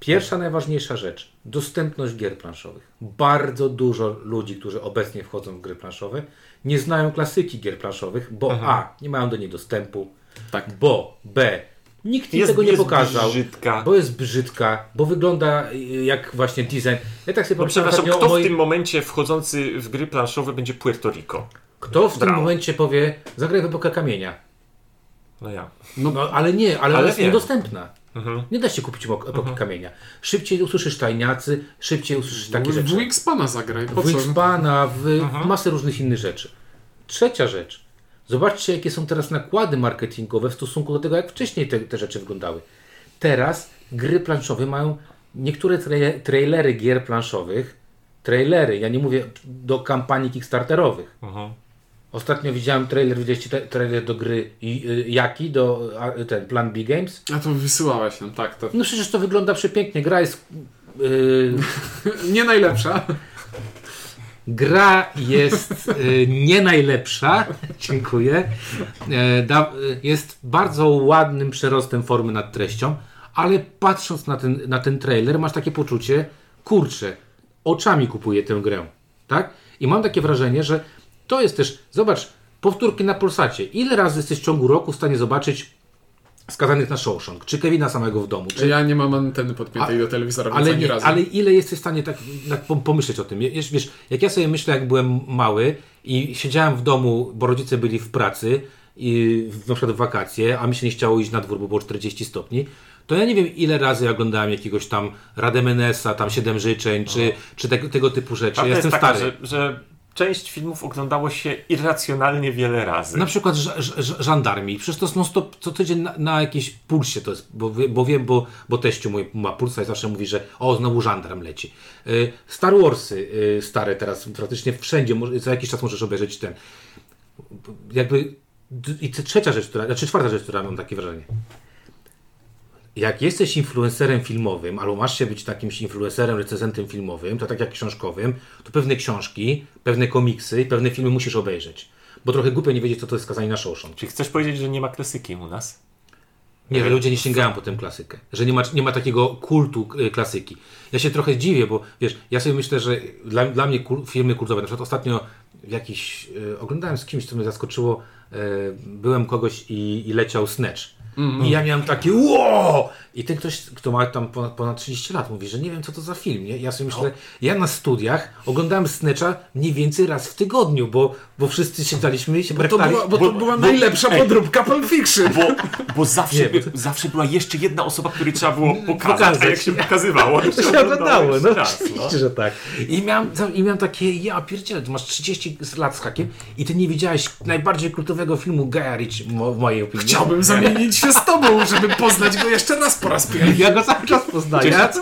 Speaker 1: Pierwsza najważniejsza rzecz. Dostępność gier planszowych. Bardzo dużo ludzi, którzy obecnie wchodzą w gry planszowe, nie znają klasyki gier planszowych, bo A. Nie mają do niej dostępu,
Speaker 2: Tak.
Speaker 1: bo B. Nikt im
Speaker 3: Jest-
Speaker 1: tego nie
Speaker 3: jest
Speaker 1: pokazał.
Speaker 3: brzydka.
Speaker 1: Bo jest brzydka, bo wygląda y, jak właśnie design. Ja tak sobie
Speaker 3: No przepraszam, kto w tym momencie wchodzący w gry planszowe będzie Puerto Rico?
Speaker 1: Kto w tym
Speaker 3: Brawo.
Speaker 1: momencie powie, zagraj w epokę kamienia.
Speaker 3: No ja.
Speaker 1: No, ale nie, ale,
Speaker 3: Ale
Speaker 1: jest
Speaker 3: wiem.
Speaker 1: niedostępna.
Speaker 3: Mhm.
Speaker 1: Nie da się kupić epok- epoki kamienia. Szybciej usłyszysz tajniacy, szybciej usłyszysz takie
Speaker 2: W
Speaker 1: rzeczy.
Speaker 2: Wingspana zagraj, po
Speaker 1: W
Speaker 2: co?
Speaker 1: Wingspana, w masę różnych innych rzeczy. Trzecia rzecz. Zobaczcie, jakie są teraz nakłady marketingowe w stosunku do tego, jak wcześniej te, te rzeczy wyglądały. Teraz gry planszowe mają niektóre tra- trailery gier planszowych. Trailery, ja nie mówię do kampanii kickstarterowych. Ostatnio widziałem trailer, widzieliście te- trailer do gry y, Jaki, do a, ten Plan B Games.
Speaker 2: A to wysyłałeś nam, tak. To
Speaker 1: No przecież to wygląda przepięknie. Gra jest. Yy,
Speaker 2: nie najlepsza.
Speaker 1: gra jest yy, nie najlepsza. Dziękuję. E, y, jest bardzo ładnym przerostem formy nad treścią, ale patrząc na ten, na ten trailer, masz takie poczucie, kurczę, oczami kupuję tę grę. Tak? I mam takie wrażenie, że to jest też. Zobacz, powtórki na Polsacie. Ile razy jesteś w ciągu roku w stanie zobaczyć skazanych na Shawshank, czy Kevina samego w domu, czy
Speaker 2: Ja nie mam anteny podpiętej
Speaker 1: A-
Speaker 2: do telewizora,
Speaker 1: ale,
Speaker 2: ani
Speaker 1: nie,
Speaker 2: razu.
Speaker 1: ale ile jesteś w stanie tak, tak pom- pomyśleć o tym? Wiesz, wiesz, jak ja sobie myślę, jak byłem mały i siedziałem w domu, bo rodzice byli w pracy, i na przykład w wakacje, a mi się nie chciało iść na dwór, bo było 40 stopni, to ja nie wiem, ile razy ja oglądałem jakiegoś tam Rademenesa, tam Siedem Życzeń, czy, czy tego, tego typu rzeczy. Ja
Speaker 3: jest
Speaker 1: jestem
Speaker 3: taka,
Speaker 1: stary.
Speaker 3: że, że część filmów oglądało się irracjonalnie wiele razy.
Speaker 1: Na przykład żandarmi. Przecież to jest non stop co tydzień na, na jakieś pulsie to jest, bo, bo wiem, bo, bo teściu mój ma pulsa i zawsze mówi, że o, znowu żandarm leci. Y, Star Warsy y, stare teraz, praktycznie wszędzie, co jakiś czas możesz obejrzeć ten. Jakby, i trzecia rzecz, która, znaczy czwarta rzecz, która mam takie wrażenie. Jak jesteś influencerem filmowym, albo masz się być takimś influencerem, recenzentem filmowym, to tak jak książkowym, to pewne książki, pewne komiksy, pewne filmy musisz obejrzeć. Bo trochę głupio nie wiedzieć, co to jest skazanie na Shawshank.
Speaker 3: Czy chcesz powiedzieć, że nie ma klasyki u nas?
Speaker 1: Nie, że ludzie nie sięgają po tę klasykę. Że nie ma, nie ma takiego kultu y, klasyki. Ja się trochę dziwię, bo wiesz, ja sobie myślę, że dla, dla mnie kul, filmy kultowe, na przykład ostatnio jakiś, y, oglądałem z kimś, co mnie zaskoczyło, y, byłem kogoś i, i leciał Snatch. I ja miałem takie wow! I ten ktoś, kto ma tam ponad, ponad 30 lat, mówi, że nie wiem, co to za film. Nie? Ja sobie myślę, ja na studiach oglądałem Snatcha mniej więcej raz w tygodniu, bo, bo wszyscy siadaliśmy i się
Speaker 2: Bo to była, bo to była najlepsza podróbka Pulp Fiction.
Speaker 3: Bo, bo zawsze,
Speaker 1: Nie,
Speaker 3: by,
Speaker 1: bo
Speaker 3: zawsze była jeszcze jedna osoba, której trzeba było pokazać,
Speaker 1: Pokazać.
Speaker 3: a jak się pokazywało,
Speaker 1: To się
Speaker 3: oglądało
Speaker 1: no
Speaker 3: raz, no.
Speaker 1: że tak. I miałem, I miałem takie, ja pierdzielę, ty masz 30 lat z hakiem i ty nie widziałeś najbardziej kultowego filmu Gaja Ritchie, w mojej opinii.
Speaker 2: Chciałbym zamienić się z tobą, żeby poznać go jeszcze raz po raz pierwszy.
Speaker 1: Ja go cały czas poznaję.
Speaker 3: Cieszę,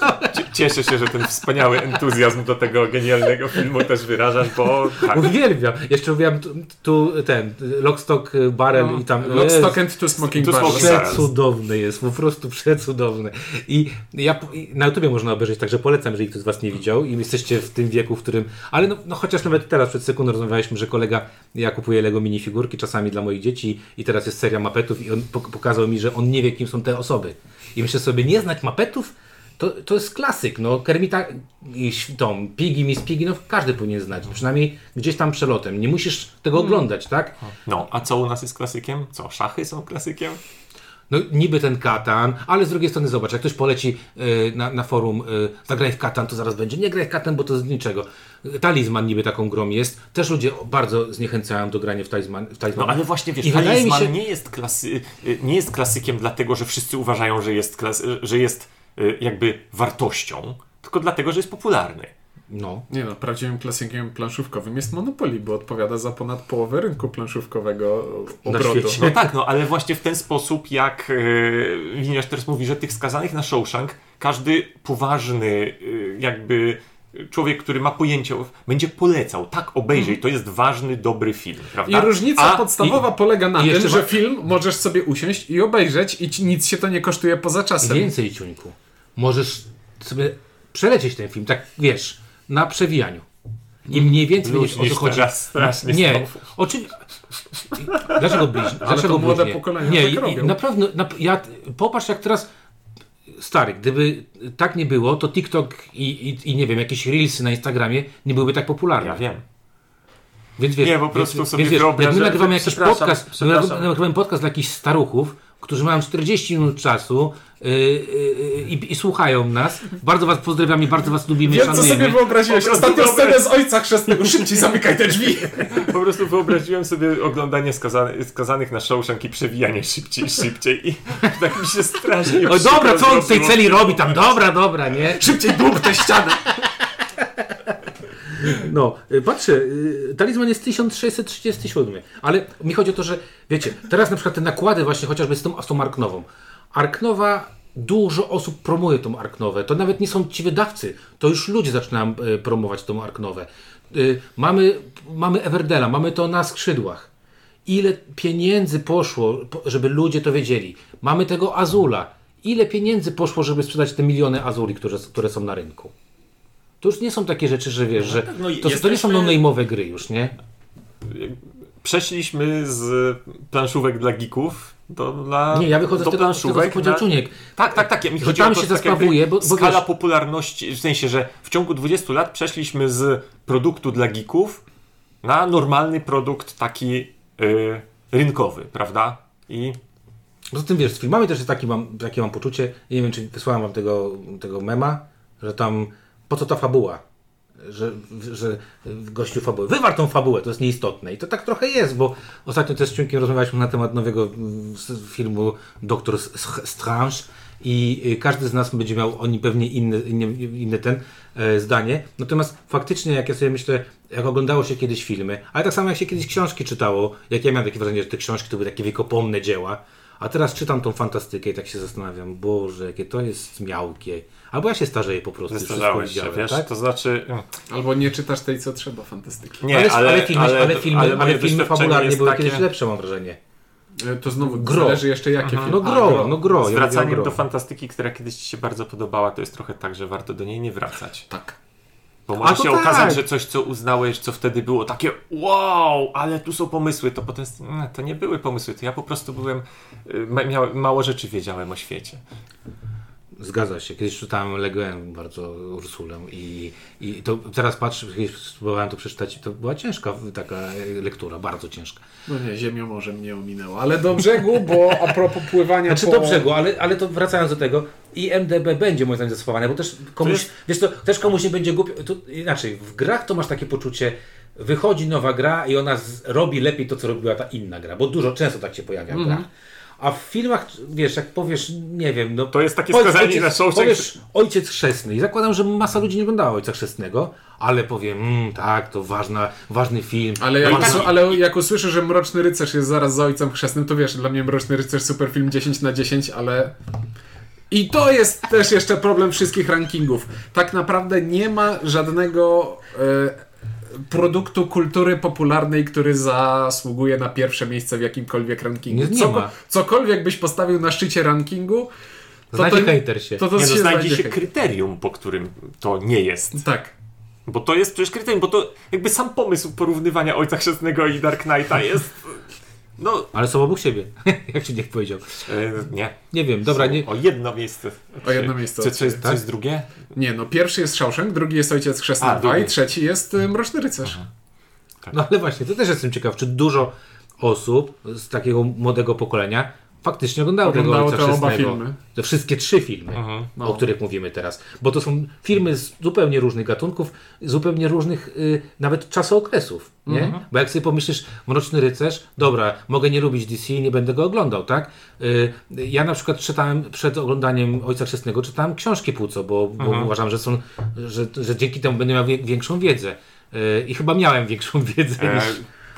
Speaker 3: cieszę się, że ten wspaniały entuzjazm do tego genialnego filmu też wyrażasz, bo tak,
Speaker 1: Uwielbiam. Jeszcze mówiłem tu, tu ten, Lockstock Barrel i tam...
Speaker 2: Lock, Stock and Two Smoking Barrels.
Speaker 1: Przecudowny jest, po prostu przecudowny. I ja i na YouTubie można obejrzeć, także polecam, jeżeli ktoś z Was nie widział i jesteście w tym wieku, w którym. Ale no, no chociaż nawet teraz przed sekundą rozmawialiśmy, że kolega, ja kupuję Lego minifigurki czasami dla moich dzieci i teraz jest seria mapetów i on pok- pokazał mi, że on nie wie, kim są te osoby. I myślę sobie, nie znać mapetów? to, to jest klasyk, no Kermita tą Piggy, Miss Piggy, no każdy powinien znać, przynajmniej gdzieś tam przelotem. Nie musisz tego oglądać, tak?
Speaker 3: No, a co u nas jest klasykiem? Co, szachy są klasykiem?
Speaker 1: No niby ten Katan, ale z drugiej strony zobacz, jak ktoś poleci y, na, na forum y, zagraj w Katan, to zaraz będzie nie graj w Katan, bo to z niczego. Talizman niby taką grą jest. Też ludzie bardzo zniechęcają do grania w Talizman. W talizman.
Speaker 3: No ale właśnie wiesz,
Speaker 1: I
Speaker 3: talizman
Speaker 1: się,
Speaker 3: nie, jest klasy, y, nie jest klasykiem dlatego, że wszyscy uważają, że jest, klas, że jest y, jakby wartością, tylko dlatego, że jest popularny.
Speaker 1: no,
Speaker 2: Nie no, prawdziwym klasykiem planszówkowym jest Monopoly, bo odpowiada za ponad połowę rynku planszówkowego
Speaker 1: Na
Speaker 2: obrotu.
Speaker 1: świecie.
Speaker 3: No tak, no ale właśnie w ten sposób, jak yy, Winiarz teraz mówi, że tych skazanych na Shawshank, każdy poważny y, jakby człowiek, który ma pojęcie, będzie polecał, tak obejrzyj, to jest ważny, dobry film, prawda?
Speaker 2: I różnica
Speaker 3: A-
Speaker 2: podstawowa polega na
Speaker 1: i
Speaker 2: tym, że
Speaker 1: ma-
Speaker 2: film możesz sobie usiąść i obejrzeć i ci nic się to nie kosztuje poza czasem.
Speaker 1: więcej ciuńku. Możesz sobie przelecieć ten film, tak wiesz, na przewijaniu. I mniej więcej będziesz o co chodzi.
Speaker 3: teraz strasznie
Speaker 1: Nie, oczywiście. Dlaczego bliźni? Dlaczego
Speaker 2: to młode
Speaker 1: bluźnie?
Speaker 2: pokolenia
Speaker 1: Nie,
Speaker 2: tak
Speaker 1: i-
Speaker 2: robią.
Speaker 1: i naprawdę, nap- ja, popatrz jak teraz stary, gdyby tak nie było, to TikTok i, i, i nie wiem, jakieś reelsy na Instagramie nie byłyby tak popularne.
Speaker 3: Ja wiem.
Speaker 1: Więc wiesz,
Speaker 3: Nie, po prostu
Speaker 1: więc,
Speaker 3: sobie
Speaker 1: więc, wiesz, jak my nagrywamy jakiś podcast, my nagrywamy podcast dla jakichś staruchów, którzy mają 40 minut czasu yy, yy, i, i słuchają nas. Bardzo was pozdrawiamy, bardzo was lubimy,
Speaker 2: Wiem, co
Speaker 1: szanujemy.
Speaker 2: sobie wyobraziłeś. Ostatnią scenę z ojca chrzestnego. Szybciej zamykaj te drzwi.
Speaker 3: Po prostu wyobraziłem sobie oglądanie skazany, skazanych na Shawshank i przewijanie szybciej, szybciej i tak mi się strasznie
Speaker 1: O dobra, co on w tej celi robi tam? Dobra, dobra, nie?
Speaker 2: Szybciej dług te ściany.
Speaker 1: No, y, patrzę, y, talizman jest 1637, ale mi chodzi o to, że wiecie, teraz na przykład te nakłady właśnie chociażby z tą, z tą Arknową. Arknowa, dużo osób promuje tą Arknowę, to nawet nie są ci wydawcy, to już ludzie zaczynają y, promować tą Arknowę. Mamy, mamy Everdela, mamy to na skrzydłach. Ile pieniędzy poszło, po- żeby ludzie to wiedzieli. Mamy tego Azula. Ile pieniędzy poszło, żeby sprzedać te miliony Azuli, które, które są na rynku? To już nie są takie rzeczy, że wiesz, że
Speaker 3: no i
Speaker 1: to, to nie są
Speaker 3: jesteśmy-
Speaker 1: no-name'owe gry już, nie?
Speaker 3: Przeszliśmy z planszówek dla geeków do, dla,
Speaker 1: Nie, ja wychodzę
Speaker 3: do
Speaker 1: z tego, z tego co powiedział
Speaker 3: na-
Speaker 1: Czuniek.
Speaker 3: Tak, tak, tak. Ja, mi
Speaker 1: Że
Speaker 3: chodzi
Speaker 1: tam
Speaker 3: o to,
Speaker 1: się
Speaker 3: tak
Speaker 1: zasprawuje,
Speaker 3: jakby
Speaker 1: bo- bo
Speaker 3: skala
Speaker 1: wiesz-
Speaker 3: popularności, w sensie, że w ciągu 20 lat przeszliśmy z produktu dla geeków na normalny produkt taki y, rynkowy, prawda? I
Speaker 1: Poza tym wiesz, z filmami też jest taki mam, takie mam poczucie, nie wiem czy wysłałem wam tego, tego mema, że tam po co ta fabuła? Że, że gościu fabuły. Wywar tą fabułę, to jest nieistotne. I to tak trochę jest, bo ostatnio też z Ciunkiem rozmawialiśmy na temat nowego mm, filmu Doktor Strange i y, każdy z nas będzie miał oni pewnie inne, inne, inne ten e, zdanie. Natomiast faktycznie, jak ja sobie myślę, jak oglądało się kiedyś filmy, ale tak samo jak się kiedyś książki czytało, jak ja miałem takie wrażenie, że te książki to były takie wiekopomne dzieła, a teraz czytam tą fantastykę i tak się zastanawiam, Boże, jakie to jest miałkie. Albo ja się starzeję po prostu.
Speaker 3: zestarzałeś
Speaker 1: wszystko
Speaker 3: się,
Speaker 1: widziałem,
Speaker 3: wiesz?
Speaker 1: tak?
Speaker 3: To znaczy...
Speaker 2: Albo nie czytasz tej, co trzeba fantastyki.
Speaker 3: Nie,
Speaker 1: ale,
Speaker 3: ale,
Speaker 1: ale, filmy, ale, filmy, ale,
Speaker 3: moje
Speaker 1: filmy fabularnie były
Speaker 3: takie-
Speaker 1: kiedyś lepsze, mam wrażenie.
Speaker 2: E, To znowu
Speaker 1: Gro.
Speaker 2: zależy jeszcze jakie filmy.
Speaker 1: No
Speaker 2: A,
Speaker 1: gro, no gro. ja
Speaker 3: Z
Speaker 1: mówię o
Speaker 3: wracaniem
Speaker 1: gro.
Speaker 3: do fantastyki, która kiedyś Ci się bardzo podobała, to jest trochę tak, że warto do niej nie wracać.
Speaker 2: Tak.
Speaker 3: Bo może się
Speaker 1: tak.
Speaker 3: okazać, że coś, co uznałeś, co wtedy było takie wow, ale tu są pomysły, to potem to nie były pomysły, to ja po prostu byłem, y, mało rzeczy wiedziałem o świecie.
Speaker 1: Zgadza się. Kiedyś czytałem Leguen bardzo Ursulę i, i to teraz patrzę, kiedyś spróbowałem to przeczytać, to była ciężka taka lektura, bardzo ciężka.
Speaker 2: No nie, ziemią może mnie ominęło. Ale do brzegu, bo a propos pływania
Speaker 1: Znaczy
Speaker 2: po...
Speaker 1: do brzegu, ale, ale to wracając do tego, IMDB będzie moim zdaniem zastosowane, bo też komuś,
Speaker 3: jest-
Speaker 1: wiesz to, też komuś nie będzie głupio, to, inaczej, w grach to masz takie poczucie, wychodzi nowa gra i ona z, robi lepiej to, co robiła ta inna gra, bo dużo, często tak się pojawia w grach. A w filmach, wiesz, jak powiesz, nie wiem, no...
Speaker 3: To jest takie
Speaker 1: powiedz
Speaker 3: skazanie
Speaker 1: ojciec,
Speaker 3: na Shawshank,
Speaker 1: Powiesz ojciec chrzestny i zakładam, że masa ludzi nie oglądała ojca chrzestnego, ale powiem, mm, tak, to ważna, ważny film.
Speaker 2: Ale jak,
Speaker 1: ważny...
Speaker 2: ale jak usłyszę, że Mroczny Rycerz jest zaraz za Ojcem Chrzestnym, to wiesz, dla mnie Mroczny Rycerz super film 10 na 10, ale... I to jest też jeszcze problem wszystkich rankingów. Tak naprawdę nie ma żadnego e, produktu kultury popularnej, który zasługuje na pierwsze miejsce w jakimkolwiek rankingu.
Speaker 1: Nie- nie
Speaker 2: Coko-
Speaker 1: ma.
Speaker 2: Cokolwiek byś postawił na szczycie rankingu, to
Speaker 1: Znajdzie
Speaker 2: to,
Speaker 1: hejter się.
Speaker 2: to, to
Speaker 3: Nie
Speaker 2: się
Speaker 3: no, znajdzie
Speaker 2: znajdzie
Speaker 3: się
Speaker 2: hejter.
Speaker 3: kryterium, po którym to nie jest.
Speaker 2: Tak.
Speaker 3: Bo to jest przecież kryterium, bo to jakby sam pomysł porównywania Ojca Chrzestnego i Dark Knighta jest No,
Speaker 1: Ale są obok siebie, jak ci niech powiedział.
Speaker 3: e, nie.
Speaker 1: Nie wiem, dobra, nie...
Speaker 3: O jedno miejsce.
Speaker 2: O jedno miejsce
Speaker 3: Co, co, jest, co
Speaker 1: tak?
Speaker 3: jest drugie?
Speaker 2: Nie, no pierwszy jest Shawshank, drugi jest Ojciec Chrzestny
Speaker 3: A,
Speaker 2: 2 i trzeci jest y, Mroczny Rycerz.
Speaker 1: No ale właśnie, to też jestem ciekaw, czy dużo osób z takiego młodego pokolenia faktycznie oglądało,
Speaker 2: Oglądało
Speaker 1: tego Ojca Chrzestnego.
Speaker 2: filmy.
Speaker 1: Te wszystkie trzy filmy,
Speaker 2: No.
Speaker 1: o których mówimy teraz. Bo to są filmy z zupełnie różnych gatunków, zupełnie różnych y, nawet czasookresów. Nie?
Speaker 2: Mhm.
Speaker 1: Bo jak sobie pomyślisz, Mroczny Rycerz, dobra, mogę nie lubić DC i nie będę go oglądał, tak? Y, ja na przykład czytałem przed oglądaniem Ojca Chrzestnego, czytałem książki Puco, bo, bo
Speaker 2: Mhm.
Speaker 1: uważam, że, są, że, że dzięki temu będę miał większą wiedzę. Y, I chyba miałem większą wiedzę
Speaker 3: E,
Speaker 1: niż...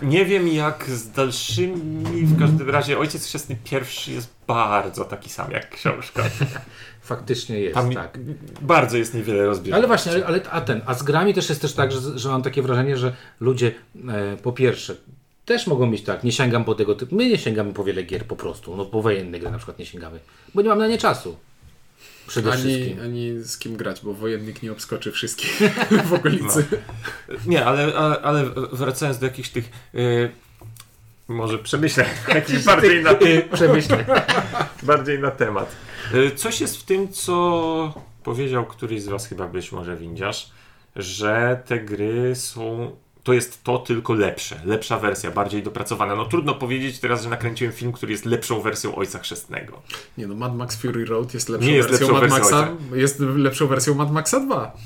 Speaker 3: nie wiem jak z dalszymi, w każdym razie Ojciec Chrzestny pierwszy jest bardzo taki sam jak książka.
Speaker 1: Faktycznie jest,
Speaker 3: Tam
Speaker 1: tak.
Speaker 3: bardzo jest niewiele rozbieżności.
Speaker 1: Ale właśnie, ale, ale a ten, a z grami też jest też tak, że, że mam takie wrażenie, że ludzie e, po pierwsze też mogą mieć tak, nie sięgam po tego typu, my nie sięgamy po wiele gier po prostu, no po wojenne gry na przykład nie sięgamy, bo nie mam na nie czasu. Przede
Speaker 2: Ani,
Speaker 1: wszystkim.
Speaker 2: ani z kim grać, bo wojennik nie obskoczy wszystkich w okolicy.
Speaker 3: Nie, ale, ale, ale wracając do jakichś tych y, może przemyśleń, jakichś bardziej na,
Speaker 1: Przemyślę.
Speaker 3: bardziej na temat. Y, Coś jest w tym, co powiedział któryś z was chyba być może windziarz, że te gry są to jest to tylko lepsze, lepsza wersja, bardziej dopracowana. No trudno powiedzieć teraz, że nakręciłem film, który jest lepszą wersją Ojca Chrzestnego.
Speaker 2: Nie no, Mad Max Fury Road jest lepszą
Speaker 3: jest
Speaker 2: wersją
Speaker 3: lepszą
Speaker 2: Mad
Speaker 3: wersją
Speaker 2: Maxa. Jest lepszą wersją Mad Maxa 2.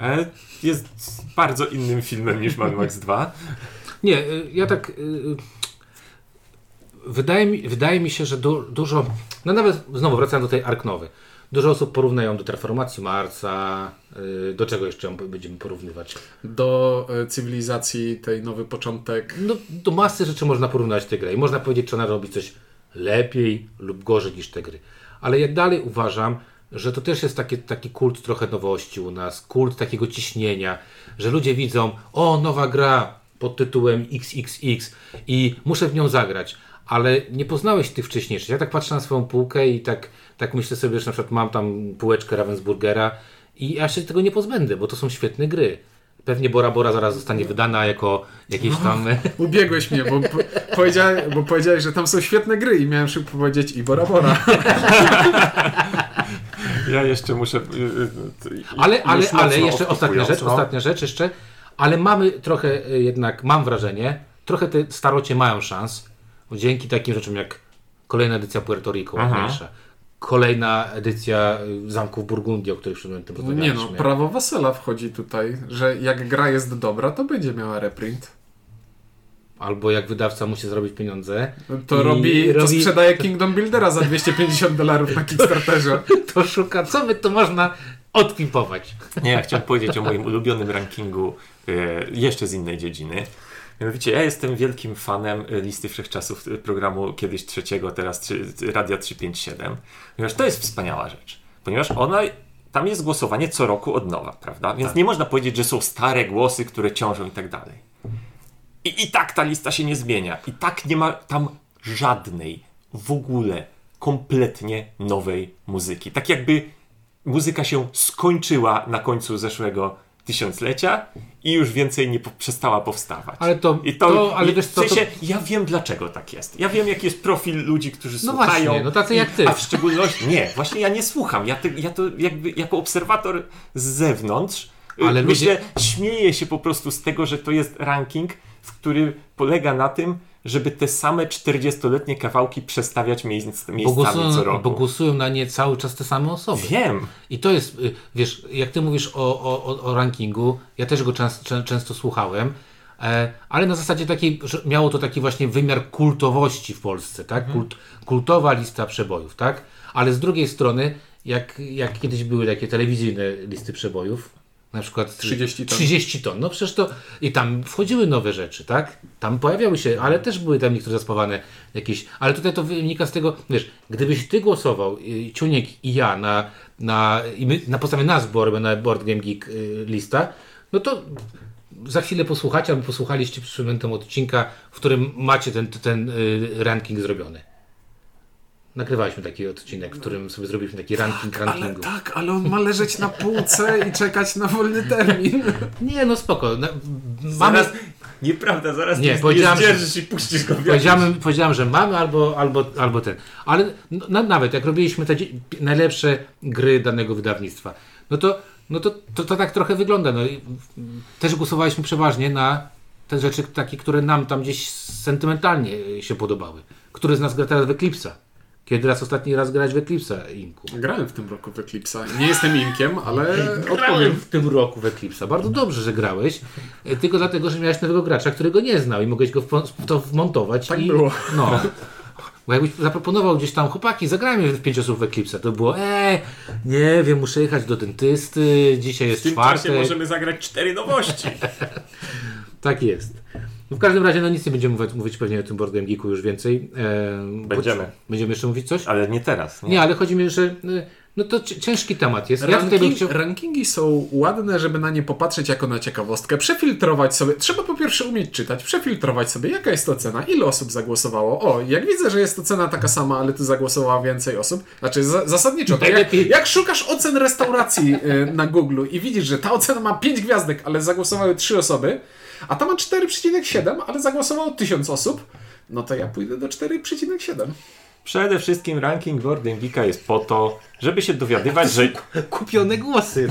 Speaker 3: E, Jest bardzo innym filmem niż Mad Max 2.
Speaker 1: Nie, y, ja tak. y, Wydaje mi, wydaje mi się, że du, dużo. No nawet znowu wracając do tej Arknowy. Dużo osób porównają do Transformacji Marsa. y, Do czego jeszcze ją będziemy porównywać?
Speaker 2: Do e, cywilizacji tej nowy początek.
Speaker 1: No, do masy rzeczy można porównać te gry i można powiedzieć, czy ona robi coś lepiej lub gorzej niż te gry. Ale ja dalej uważam, że to też jest taki, taki kult trochę nowości u nas, kult takiego ciśnienia, że ludzie widzą, o, nowa gra pod tytułem XXX i muszę w nią zagrać, ale nie poznałeś tych wcześniejszych. Ja tak patrzę na swoją półkę i tak, tak myślę sobie, że na przykład mam tam półeczkę Ravensburgera i ja się tego nie pozbędę, bo to są świetne gry. Pewnie Bora Bora zaraz zostanie wydana jako jakieś tam...
Speaker 2: Ubiegłeś mnie, bo, po, powiedziałeś, bo powiedziałeś, że tam są świetne gry i miałem szybko powiedzieć i Bora Bora.
Speaker 3: Ja jeszcze muszę. y, y, y,
Speaker 1: Ale, ale, ale jeszcze ostatnia rzecz,
Speaker 3: no.
Speaker 1: ostatnia rzecz jeszcze, ale mamy trochę jednak, mam wrażenie, trochę te starocie mają szans, dzięki takim rzeczom jak kolejna edycja Puerto Rico, ładniejsza, kolejna edycja y, Zamków Burgundii, o których przed momentem
Speaker 2: Nie no,
Speaker 1: rozmawialiśmy.
Speaker 2: prawo Wasela wchodzi tutaj, że jak gra jest dobra, to będzie miała reprint.
Speaker 1: Albo jak wydawca musi zrobić pieniądze,
Speaker 2: To
Speaker 1: I
Speaker 2: robi, to
Speaker 1: robi-
Speaker 2: sprzedaje Kingdom Buildera za 250 dolarów na Kickstarterze.
Speaker 1: to szuka, co by to można odpimpować.
Speaker 3: Nie, ja chciałem powiedzieć o moim ulubionym rankingu e, jeszcze z innej dziedziny. Mianowicie, ja jestem wielkim fanem e, listy wszechczasów e, programu kiedyś trzeciego, teraz trzy, Radia 357, ponieważ to jest wspaniała rzecz. Ponieważ ona, tam jest głosowanie co roku od nowa, prawda? Więc nie można powiedzieć, że są stare głosy, które ciążą i tak dalej. I, I tak ta lista się nie zmienia. I tak nie ma tam żadnej w ogóle kompletnie nowej muzyki. Tak jakby muzyka się skończyła na końcu zeszłego tysiąclecia i już więcej nie po, przestała powstawać.
Speaker 1: Ale to-
Speaker 3: I to,
Speaker 1: to- ale
Speaker 3: i
Speaker 1: wiesz co,
Speaker 3: w sensie, ja wiem dlaczego tak jest. Ja wiem jaki jest profil ludzi, którzy
Speaker 1: No
Speaker 3: słuchają.
Speaker 1: właśnie, no tacy jak ty.
Speaker 3: A w szczególności, nie, właśnie ja nie słucham. Ja, ty, ja to jakby jako obserwator z zewnątrz
Speaker 1: Ale
Speaker 3: Ale myślę,
Speaker 1: ludzie-
Speaker 3: śmieję się po prostu z tego, że to jest ranking, w który polega na tym, żeby te same 40-letnie kawałki przestawiać miejsc, miejscami co
Speaker 1: głosują,
Speaker 3: roku.
Speaker 1: bo głosują na nie cały czas te same osoby.
Speaker 3: Wiem.
Speaker 1: I to jest, y, wiesz, jak ty mówisz o, o, o- rankingu, ja też go często, czę, często słuchałem, e, ale na zasadzie takiej, że miało to taki właśnie wymiar kultowości w Polsce, tak? Kult, kultowa lista przebojów, tak? Ale z drugiej strony, jak, jak kiedyś były takie telewizyjne listy przebojów, na przykład
Speaker 2: 30 ton.
Speaker 1: 30 ton. No przecież to i tam wchodziły nowe rzeczy, tak? Tam pojawiały się, ale też były tam niektóre zaspawane jakieś. Ale tutaj to wynika z tego, wiesz, gdybyś ty głosował, y, Ciuniek i ja, na, na, i my, na podstawie nas była na Board Game Geek y, lista, no to za chwilę posłuchacie, albo posłuchaliście przed momentem odcinka, w którym macie ten, ten y, ranking zrobiony. Nagrywaliśmy taki odcinek, w którym sobie zrobiliśmy taki ranking
Speaker 2: Ale
Speaker 1: rankingu.
Speaker 2: tak, ale on ma leżeć na półce i czekać na wolny termin.
Speaker 1: Nie, no spoko. No, mamy,
Speaker 3: Zaraz, Nieprawda, zaraz
Speaker 1: Nie,
Speaker 3: nie,
Speaker 1: powiedziałem, że-
Speaker 3: i puścisz go
Speaker 1: Powiedziałem, powiedziałem, że mamy albo, albo, albo ten. Ale no, nawet jak robiliśmy te najlepsze gry danego wydawnictwa, no to, no to, to, to tak trochę wygląda. No, też głosowaliśmy przeważnie na te rzeczy takie, które nam tam gdzieś sentymentalnie się podobały. Który z nas gra teraz w Eclipse'a? Kiedy raz ostatni raz grać w Eclipse'a, Inku?
Speaker 2: Grałem w tym roku w Eclipse'a. Nie jestem Inkiem, ale
Speaker 1: Grałem
Speaker 2: odpowiem.
Speaker 1: w tym roku w Eclipse'a. Bardzo dobrze, że grałeś. y, Tylko dlatego, że miałeś nowego gracza, którego nie znał i mogłeś go w w to wmontować.
Speaker 2: Tak
Speaker 1: i,
Speaker 2: było.
Speaker 1: No. Bo jakbyś zaproponował gdzieś tam, chłopaki, zagrajmy w pięć osób w Eclipse'a, to było, eee, nie wiem, muszę jechać do dentysty, dzisiaj
Speaker 3: W
Speaker 1: jest
Speaker 3: tym czasie
Speaker 1: czwartek.
Speaker 3: możemy zagrać cztery nowości.
Speaker 1: Tak jest. No w każdym razie, no nic nie będziemy mówić, mówić pewnie o tym Board Game Geeku już więcej. Eee,
Speaker 3: Będziemy.
Speaker 1: bo- Będziemy jeszcze mówić coś?
Speaker 3: Ale nie teraz. Nie?
Speaker 1: Nie, ale chodzi mi, że y, no to ci- ciężki temat jest. Ja
Speaker 2: Ranking,
Speaker 1: chciał...
Speaker 2: Rankingi są ładne, żeby na nie popatrzeć jako na ciekawostkę, przefiltrować sobie. Trzeba po pierwsze umieć czytać, przefiltrować sobie, jaka jest to cena, ile osób zagłosowało. O, jak widzę, że jest to cena taka sama, ale tu zagłosowało więcej osób. Znaczy, za, zasadniczo, to jak, jak szukasz ocen restauracji y, na Google i widzisz, że ta ocena ma 5 gwiazdek, ale zagłosowały 3 osoby, a ta ma 4,7, ale zagłosowało 1000 osób, no to ja pójdę do 4,7.
Speaker 3: Przede wszystkim ranking Game Geeka jest po to, żeby się dowiadywać, że,
Speaker 1: Kupione głosy.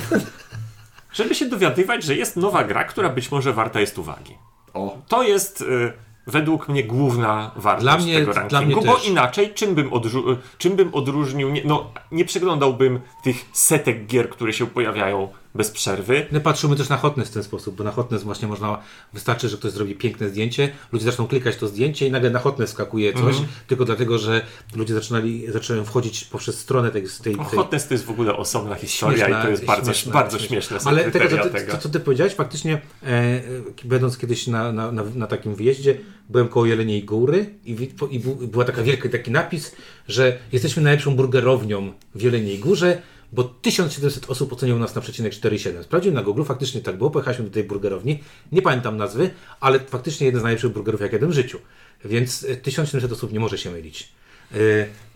Speaker 3: żeby się dowiadywać, że jest nowa gra, która być może warta jest uwagi.
Speaker 2: O,
Speaker 3: To jest y, według mnie główna wartość
Speaker 1: Dla mnie-
Speaker 3: tego
Speaker 1: dla
Speaker 3: rankingu,
Speaker 1: mnie
Speaker 3: bo
Speaker 1: też.
Speaker 3: inaczej czym bym, y, czym bym odróżnił, nie, no nie przeglądałbym tych setek gier, które się pojawiają bez przerwy.
Speaker 1: My patrzymy też na Hotness w ten sposób, bo na Hotness właśnie można, wystarczy, że ktoś zrobi piękne zdjęcie, ludzie zaczną klikać to zdjęcie i nagle na Hotness skakuje coś,
Speaker 3: Mhm.
Speaker 1: tylko dlatego, że ludzie zaczynali, zaczynają wchodzić poprzez stronę tej, tej, tej
Speaker 3: Hotness to jest w ogóle osobna historia
Speaker 1: śmieszna-
Speaker 3: i to jest bardzo
Speaker 1: śmieszna-
Speaker 3: bardzo śmieszne
Speaker 1: Ale tego, co ty. To, co ty powiedziałeś, faktycznie e, będąc kiedyś na, na, na, na takim wyjeździe, byłem koło Jeleniej Góry i, i była taka wielki taki napis, że jesteśmy najlepszą burgerownią w Jeleniej Górze, bo 1700 osób oceniło nas na przecinek 4,7. Sprawdziłem na Google, faktycznie tak było, pojechaliśmy do tej burgerowni, nie pamiętam nazwy, ale faktycznie jeden z najlepszych burgerów, jak jadłem w życiu. Więc e, 1700 osób nie może się mylić. E,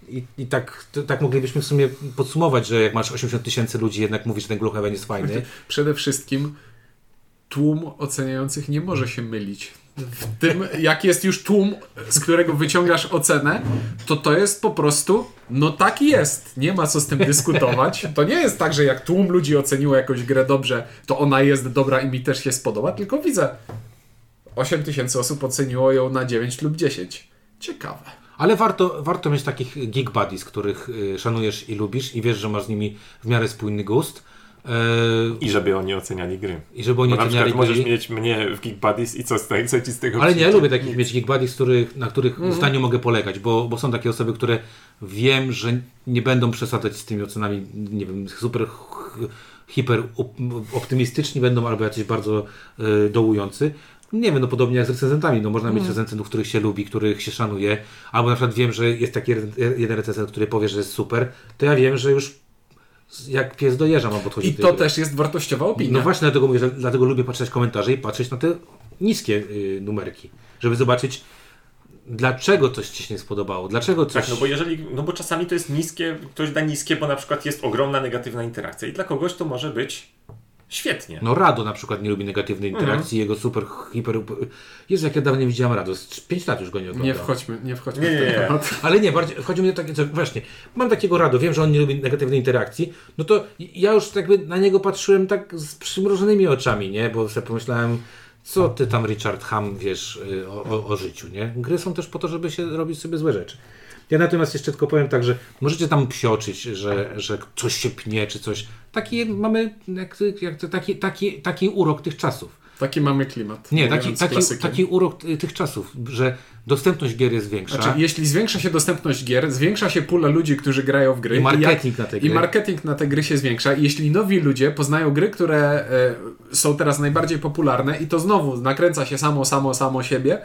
Speaker 1: I, i tak, to, tak moglibyśmy w sumie podsumować, że jak masz 80 tysięcy ludzi, jednak mówisz, że ten Gloomhaven jest fajny.
Speaker 2: Przede wszystkim tłum oceniających nie może się mylić. W tym, jak jest już tłum, z którego wyciągasz ocenę, to to jest po prostu, no tak jest. Nie ma co z tym dyskutować. To nie jest tak, że jak tłum ludzi oceniło jakąś grę dobrze, to ona jest dobra i mi też się spodoba, tylko widzę, 8 tysięcy osób oceniło ją na 9 lub 10. Ciekawe.
Speaker 1: Ale warto, warto mieć takich geek buddies, których y, szanujesz i lubisz i wiesz, że masz z nimi w miarę spójny gust. Yy,
Speaker 3: I żeby oni oceniali gry.
Speaker 1: I żeby oni
Speaker 3: Bo na przykład
Speaker 1: oceniali
Speaker 3: możesz
Speaker 1: gry.
Speaker 3: mieć mnie w Geek Buddies i co, z tego- co ci z tego
Speaker 1: Ale nie, ja lubię takich mieć geek buddies, których, na których zdaniu mogę polegać, bo, bo są takie osoby, które wiem, że nie będą przesadzać z tymi ocenami, nie wiem, super hiper op- optymistyczni będą, albo jacyś bardzo y, dołujący. Nie wiem, no podobnie jak z recenzentami, no można mieć recenzentów, których się lubi, których się szanuje, albo na przykład wiem, że jest taki jeden- jeden recenzent, który powie, że jest super, to ja wiem, że już jak pies dojeżdża mam podchodzić
Speaker 2: I to też jest wartościowa opinia.
Speaker 1: No właśnie dlatego mówię, dlatego lubię patrzeć komentarze i patrzeć na te niskie y, numerki, żeby zobaczyć dlaczego coś Ci się nie spodobało, dlaczego coś...
Speaker 3: Tak, no bo jeżeli, no bo czasami to jest niskie, ktoś da niskie, bo na przykład jest ogromna negatywna interakcja i dla kogoś to może być świetnie.
Speaker 1: No Rado na przykład nie lubi negatywnej interakcji, jego super, hiper... Jezu, jak ja dawno nie widziałem Rado, z 5 lat już go nie oglądam.
Speaker 2: Nie wchodźmy, nie wchodźmy
Speaker 3: Nie,
Speaker 2: w ten
Speaker 3: nie.
Speaker 2: temat.
Speaker 1: Ale nie, bardziej chodzi mi o takie, co, właśnie, mam takiego Rado, wiem, że on nie lubi negatywnej interakcji, no to ja już jakby na niego patrzyłem tak z przymrożonymi oczami, nie, bo sobie pomyślałem, co ty tam Richard Ham wiesz y, o, o, o życiu, nie? Gry są też po to, żeby się robić sobie złe rzeczy. Ja natomiast jeszcze tylko powiem tak, że możecie tam psioczyć, że, że coś się pnie, czy coś. Taki mamy, jak, jak, taki, taki, taki urok tych czasów.
Speaker 2: Taki mamy klimat.
Speaker 1: Nie, taki, taki, taki urok tych czasów, że dostępność gier jest większa.
Speaker 2: Znaczy, jeśli zwiększa się dostępność gier, zwiększa się pula ludzi, którzy grają w gry.
Speaker 1: I marketing
Speaker 2: jak-
Speaker 1: na te
Speaker 2: I
Speaker 1: gry.
Speaker 2: marketing na te gry się zwiększa. I jeśli nowi ludzie poznają gry, które e, są teraz najbardziej popularne i to znowu nakręca się samo, samo, samo siebie,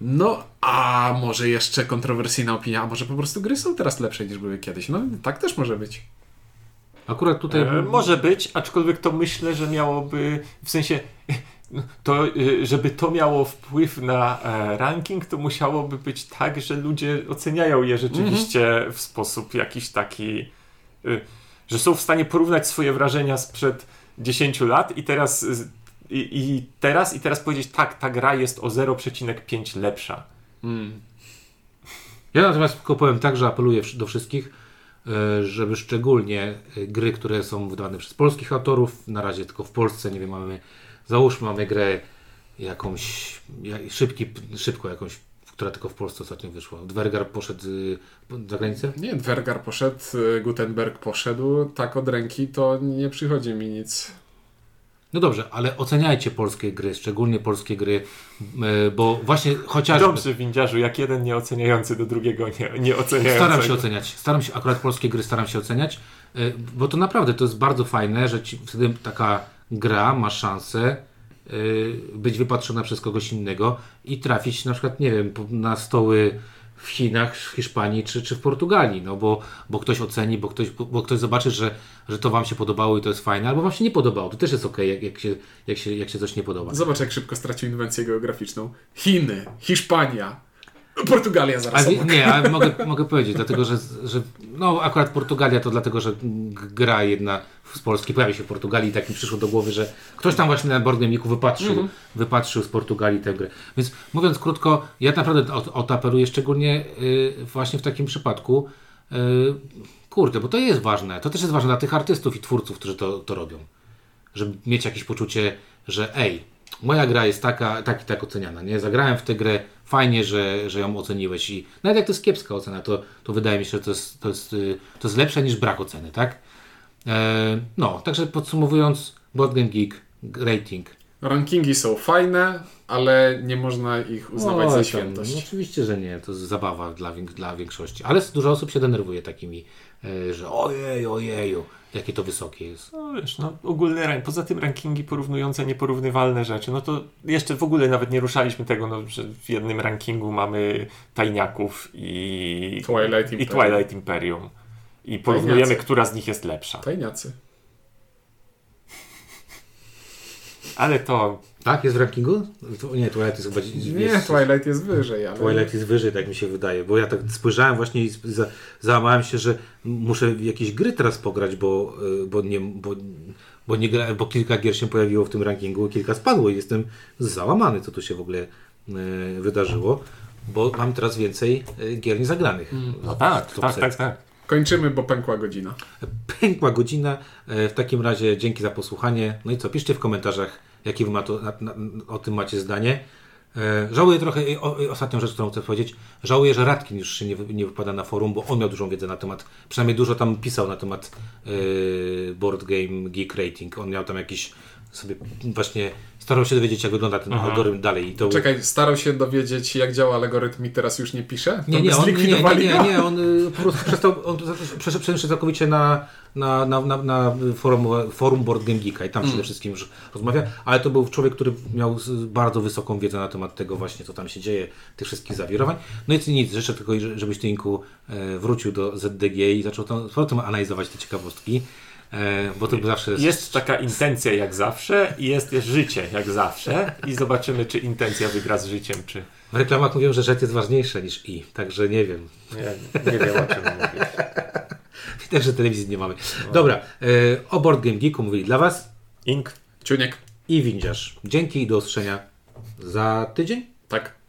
Speaker 2: no, a może jeszcze kontrowersyjna opinia, a może po prostu gry są teraz lepsze niż były kiedyś. No, tak też może być.
Speaker 1: Akurat tutaj...
Speaker 3: E, może być, aczkolwiek to myślę, że miałoby, w sensie, to, y, żeby to miało wpływ na e, ranking, to musiałoby być tak, że ludzie oceniają je rzeczywiście w sposób jakiś taki, y, że są w stanie porównać swoje wrażenia sprzed 10 lat i teraz I, I teraz i teraz powiedzieć tak, ta gra jest o 0,5 lepsza.
Speaker 2: Mm.
Speaker 1: Ja natomiast tylko powiem tak, że apeluję do wszystkich, e, żeby szczególnie e, gry, które są wydawane przez polskich autorów, na razie tylko w Polsce, nie wiem, mamy, załóżmy, mamy grę jakąś, ja- szybki, szybko jakąś, która tylko w Polsce ostatnio wyszła. Dwergar poszedł y, za granicę?
Speaker 2: Nie, Dwergar poszedł, y, Gutenberg poszedł, tak od ręki to nie przychodzi mi nic.
Speaker 1: No dobrze, ale oceniajcie polskie gry, szczególnie polskie gry, e, bo właśnie chociażby...
Speaker 3: Dobrze, windziarzu, jak jeden nieoceniający do drugiego nie, nie oceniającego.
Speaker 1: Staram się oceniać. Staram się, akurat polskie gry staram się oceniać, y, bo to naprawdę to jest bardzo fajne, że ci, wtedy taka gra ma szansę y, być wypatrzona przez kogoś innego i trafić na przykład, nie wiem, na stoły w Chinach, w Hiszpanii czy, czy w Portugalii, no bo, bo ktoś oceni, bo ktoś, bo ktoś zobaczy, że, że to Wam się podobało i to jest fajne, albo Wam się nie podobało. To też jest ok, jak, jak, się, jak, się, jak się coś nie podoba.
Speaker 2: Zobacz, jak szybko stracił inwencję geograficzną. Chiny, Hiszpania, Portugalia zaraz obok.
Speaker 1: nie, ale mogę, mogę powiedzieć, dlatego że, że no akurat Portugalia to dlatego, że gra jedna z Polski pojawi się w Portugalii i tak mi przyszło do głowy, że ktoś tam właśnie na Board Game'iku wypatrzył, wypatrzył z Portugalii tę grę. Więc mówiąc krótko, ja naprawdę o, o to apeluję, szczególnie y, właśnie w takim przypadku, y, kurde, bo to jest ważne, to też jest ważne dla tych artystów i twórców, którzy to, to robią żeby mieć jakieś poczucie, że ej, moja gra jest taka, tak i tak oceniana, nie? Zagrałem w tę grę, fajnie, że, że ją oceniłeś i nawet jak to jest kiepska ocena, to, to wydaje mi się, że to jest, to, jest, y, to jest lepsze niż brak oceny, tak? E, no, także podsumowując, Board Game Geek, rating.
Speaker 2: Rankingi są fajne, ale nie można ich uznawać
Speaker 1: Oj,
Speaker 2: za
Speaker 1: tam,
Speaker 2: świętość.
Speaker 1: No, oczywiście, że nie, to jest zabawa dla, dla większości, ale dużo osób się denerwuje takimi, e, że ojej, ojeju, jakie to wysokie jest.
Speaker 3: No wiesz, no ogólny rank, poza tym rankingi porównujące nieporównywalne rzeczy, no to jeszcze w ogóle nawet nie ruszaliśmy tego, no, że w jednym rankingu mamy Tajniaków i
Speaker 2: Twilight
Speaker 3: i
Speaker 2: Imperium.
Speaker 3: Twilight Imperium. I porównujemy,
Speaker 2: Tajniacy.
Speaker 3: która z nich jest lepsza.
Speaker 2: Tajniacy.
Speaker 3: Ale to
Speaker 1: Tak, jest w rankingu? Nie, Twilight jest chyba...
Speaker 2: Nie,
Speaker 1: jest,
Speaker 2: Twilight jest wyżej, ale...
Speaker 1: Twilight jest wyżej, tak mi się wydaje, bo ja tak spojrzałem właśnie i za, załamałem się, że muszę jakieś gry teraz pograć, bo, y, bo, nie, bo, bo, nie gra, bo kilka gier się pojawiło w tym rankingu, kilka spadło i jestem załamany, co tu się w ogóle y, wydarzyło, bo mam teraz więcej y, gier niezagranych.
Speaker 3: no tak, tak,
Speaker 1: set.
Speaker 3: tak, tak.
Speaker 2: Kończymy, bo pękła godzina.
Speaker 1: Pękła godzina. E, W takim razie dzięki za posłuchanie. No i co, piszcie w komentarzach, jakie wy ma to, na, na, o tym macie zdanie. E, Żałuję trochę, ostatnią rzecz, którą chcę powiedzieć, żałuję, że Radkin już się nie, nie wypada na forum, bo on miał dużą wiedzę na temat, przynajmniej dużo tam pisał na temat e, Board Game Geek Rating. On miał tam jakiś sobie właśnie starał się dowiedzieć, jak wygląda ten algorytm dalej. I to
Speaker 2: Czekaj, starał się dowiedzieć, jak działa algorytm i teraz już nie pisze? To
Speaker 1: nie, nie, on, nie, nie, nie, nie, on y, po prostu przestał, on przeszedł przeszedł całkowicie na, na, na, na, na forum, forum Board Game Geeka i tam
Speaker 2: Mm.
Speaker 1: przede wszystkim już rozmawia, ale to był człowiek, który miał bardzo wysoką wiedzę na temat tego właśnie, co tam się dzieje, tych wszystkich zawirowań. No i nic, życzę tylko, żebyś ty, Inku, e, wrócił do ZDG i zaczął tam, z powrotem analizować te ciekawostki, bo to zawsze jest...
Speaker 3: Jest taka intencja jak zawsze i jest też życie jak zawsze i zobaczymy, czy intencja wygra z życiem, czy...
Speaker 1: W reklamach mówią, że rzecz jest ważniejsza niż i, także nie wiem.
Speaker 3: Nie, nie wiem o czym mówię.
Speaker 1: Widać, że telewizji nie mamy. Dobra, e, o Board Game Geeku mówili dla Was
Speaker 3: Ink.
Speaker 2: Ciuniek.
Speaker 1: i Windziarz. Dzięki i do usłyszenia za tydzień.
Speaker 2: Tak.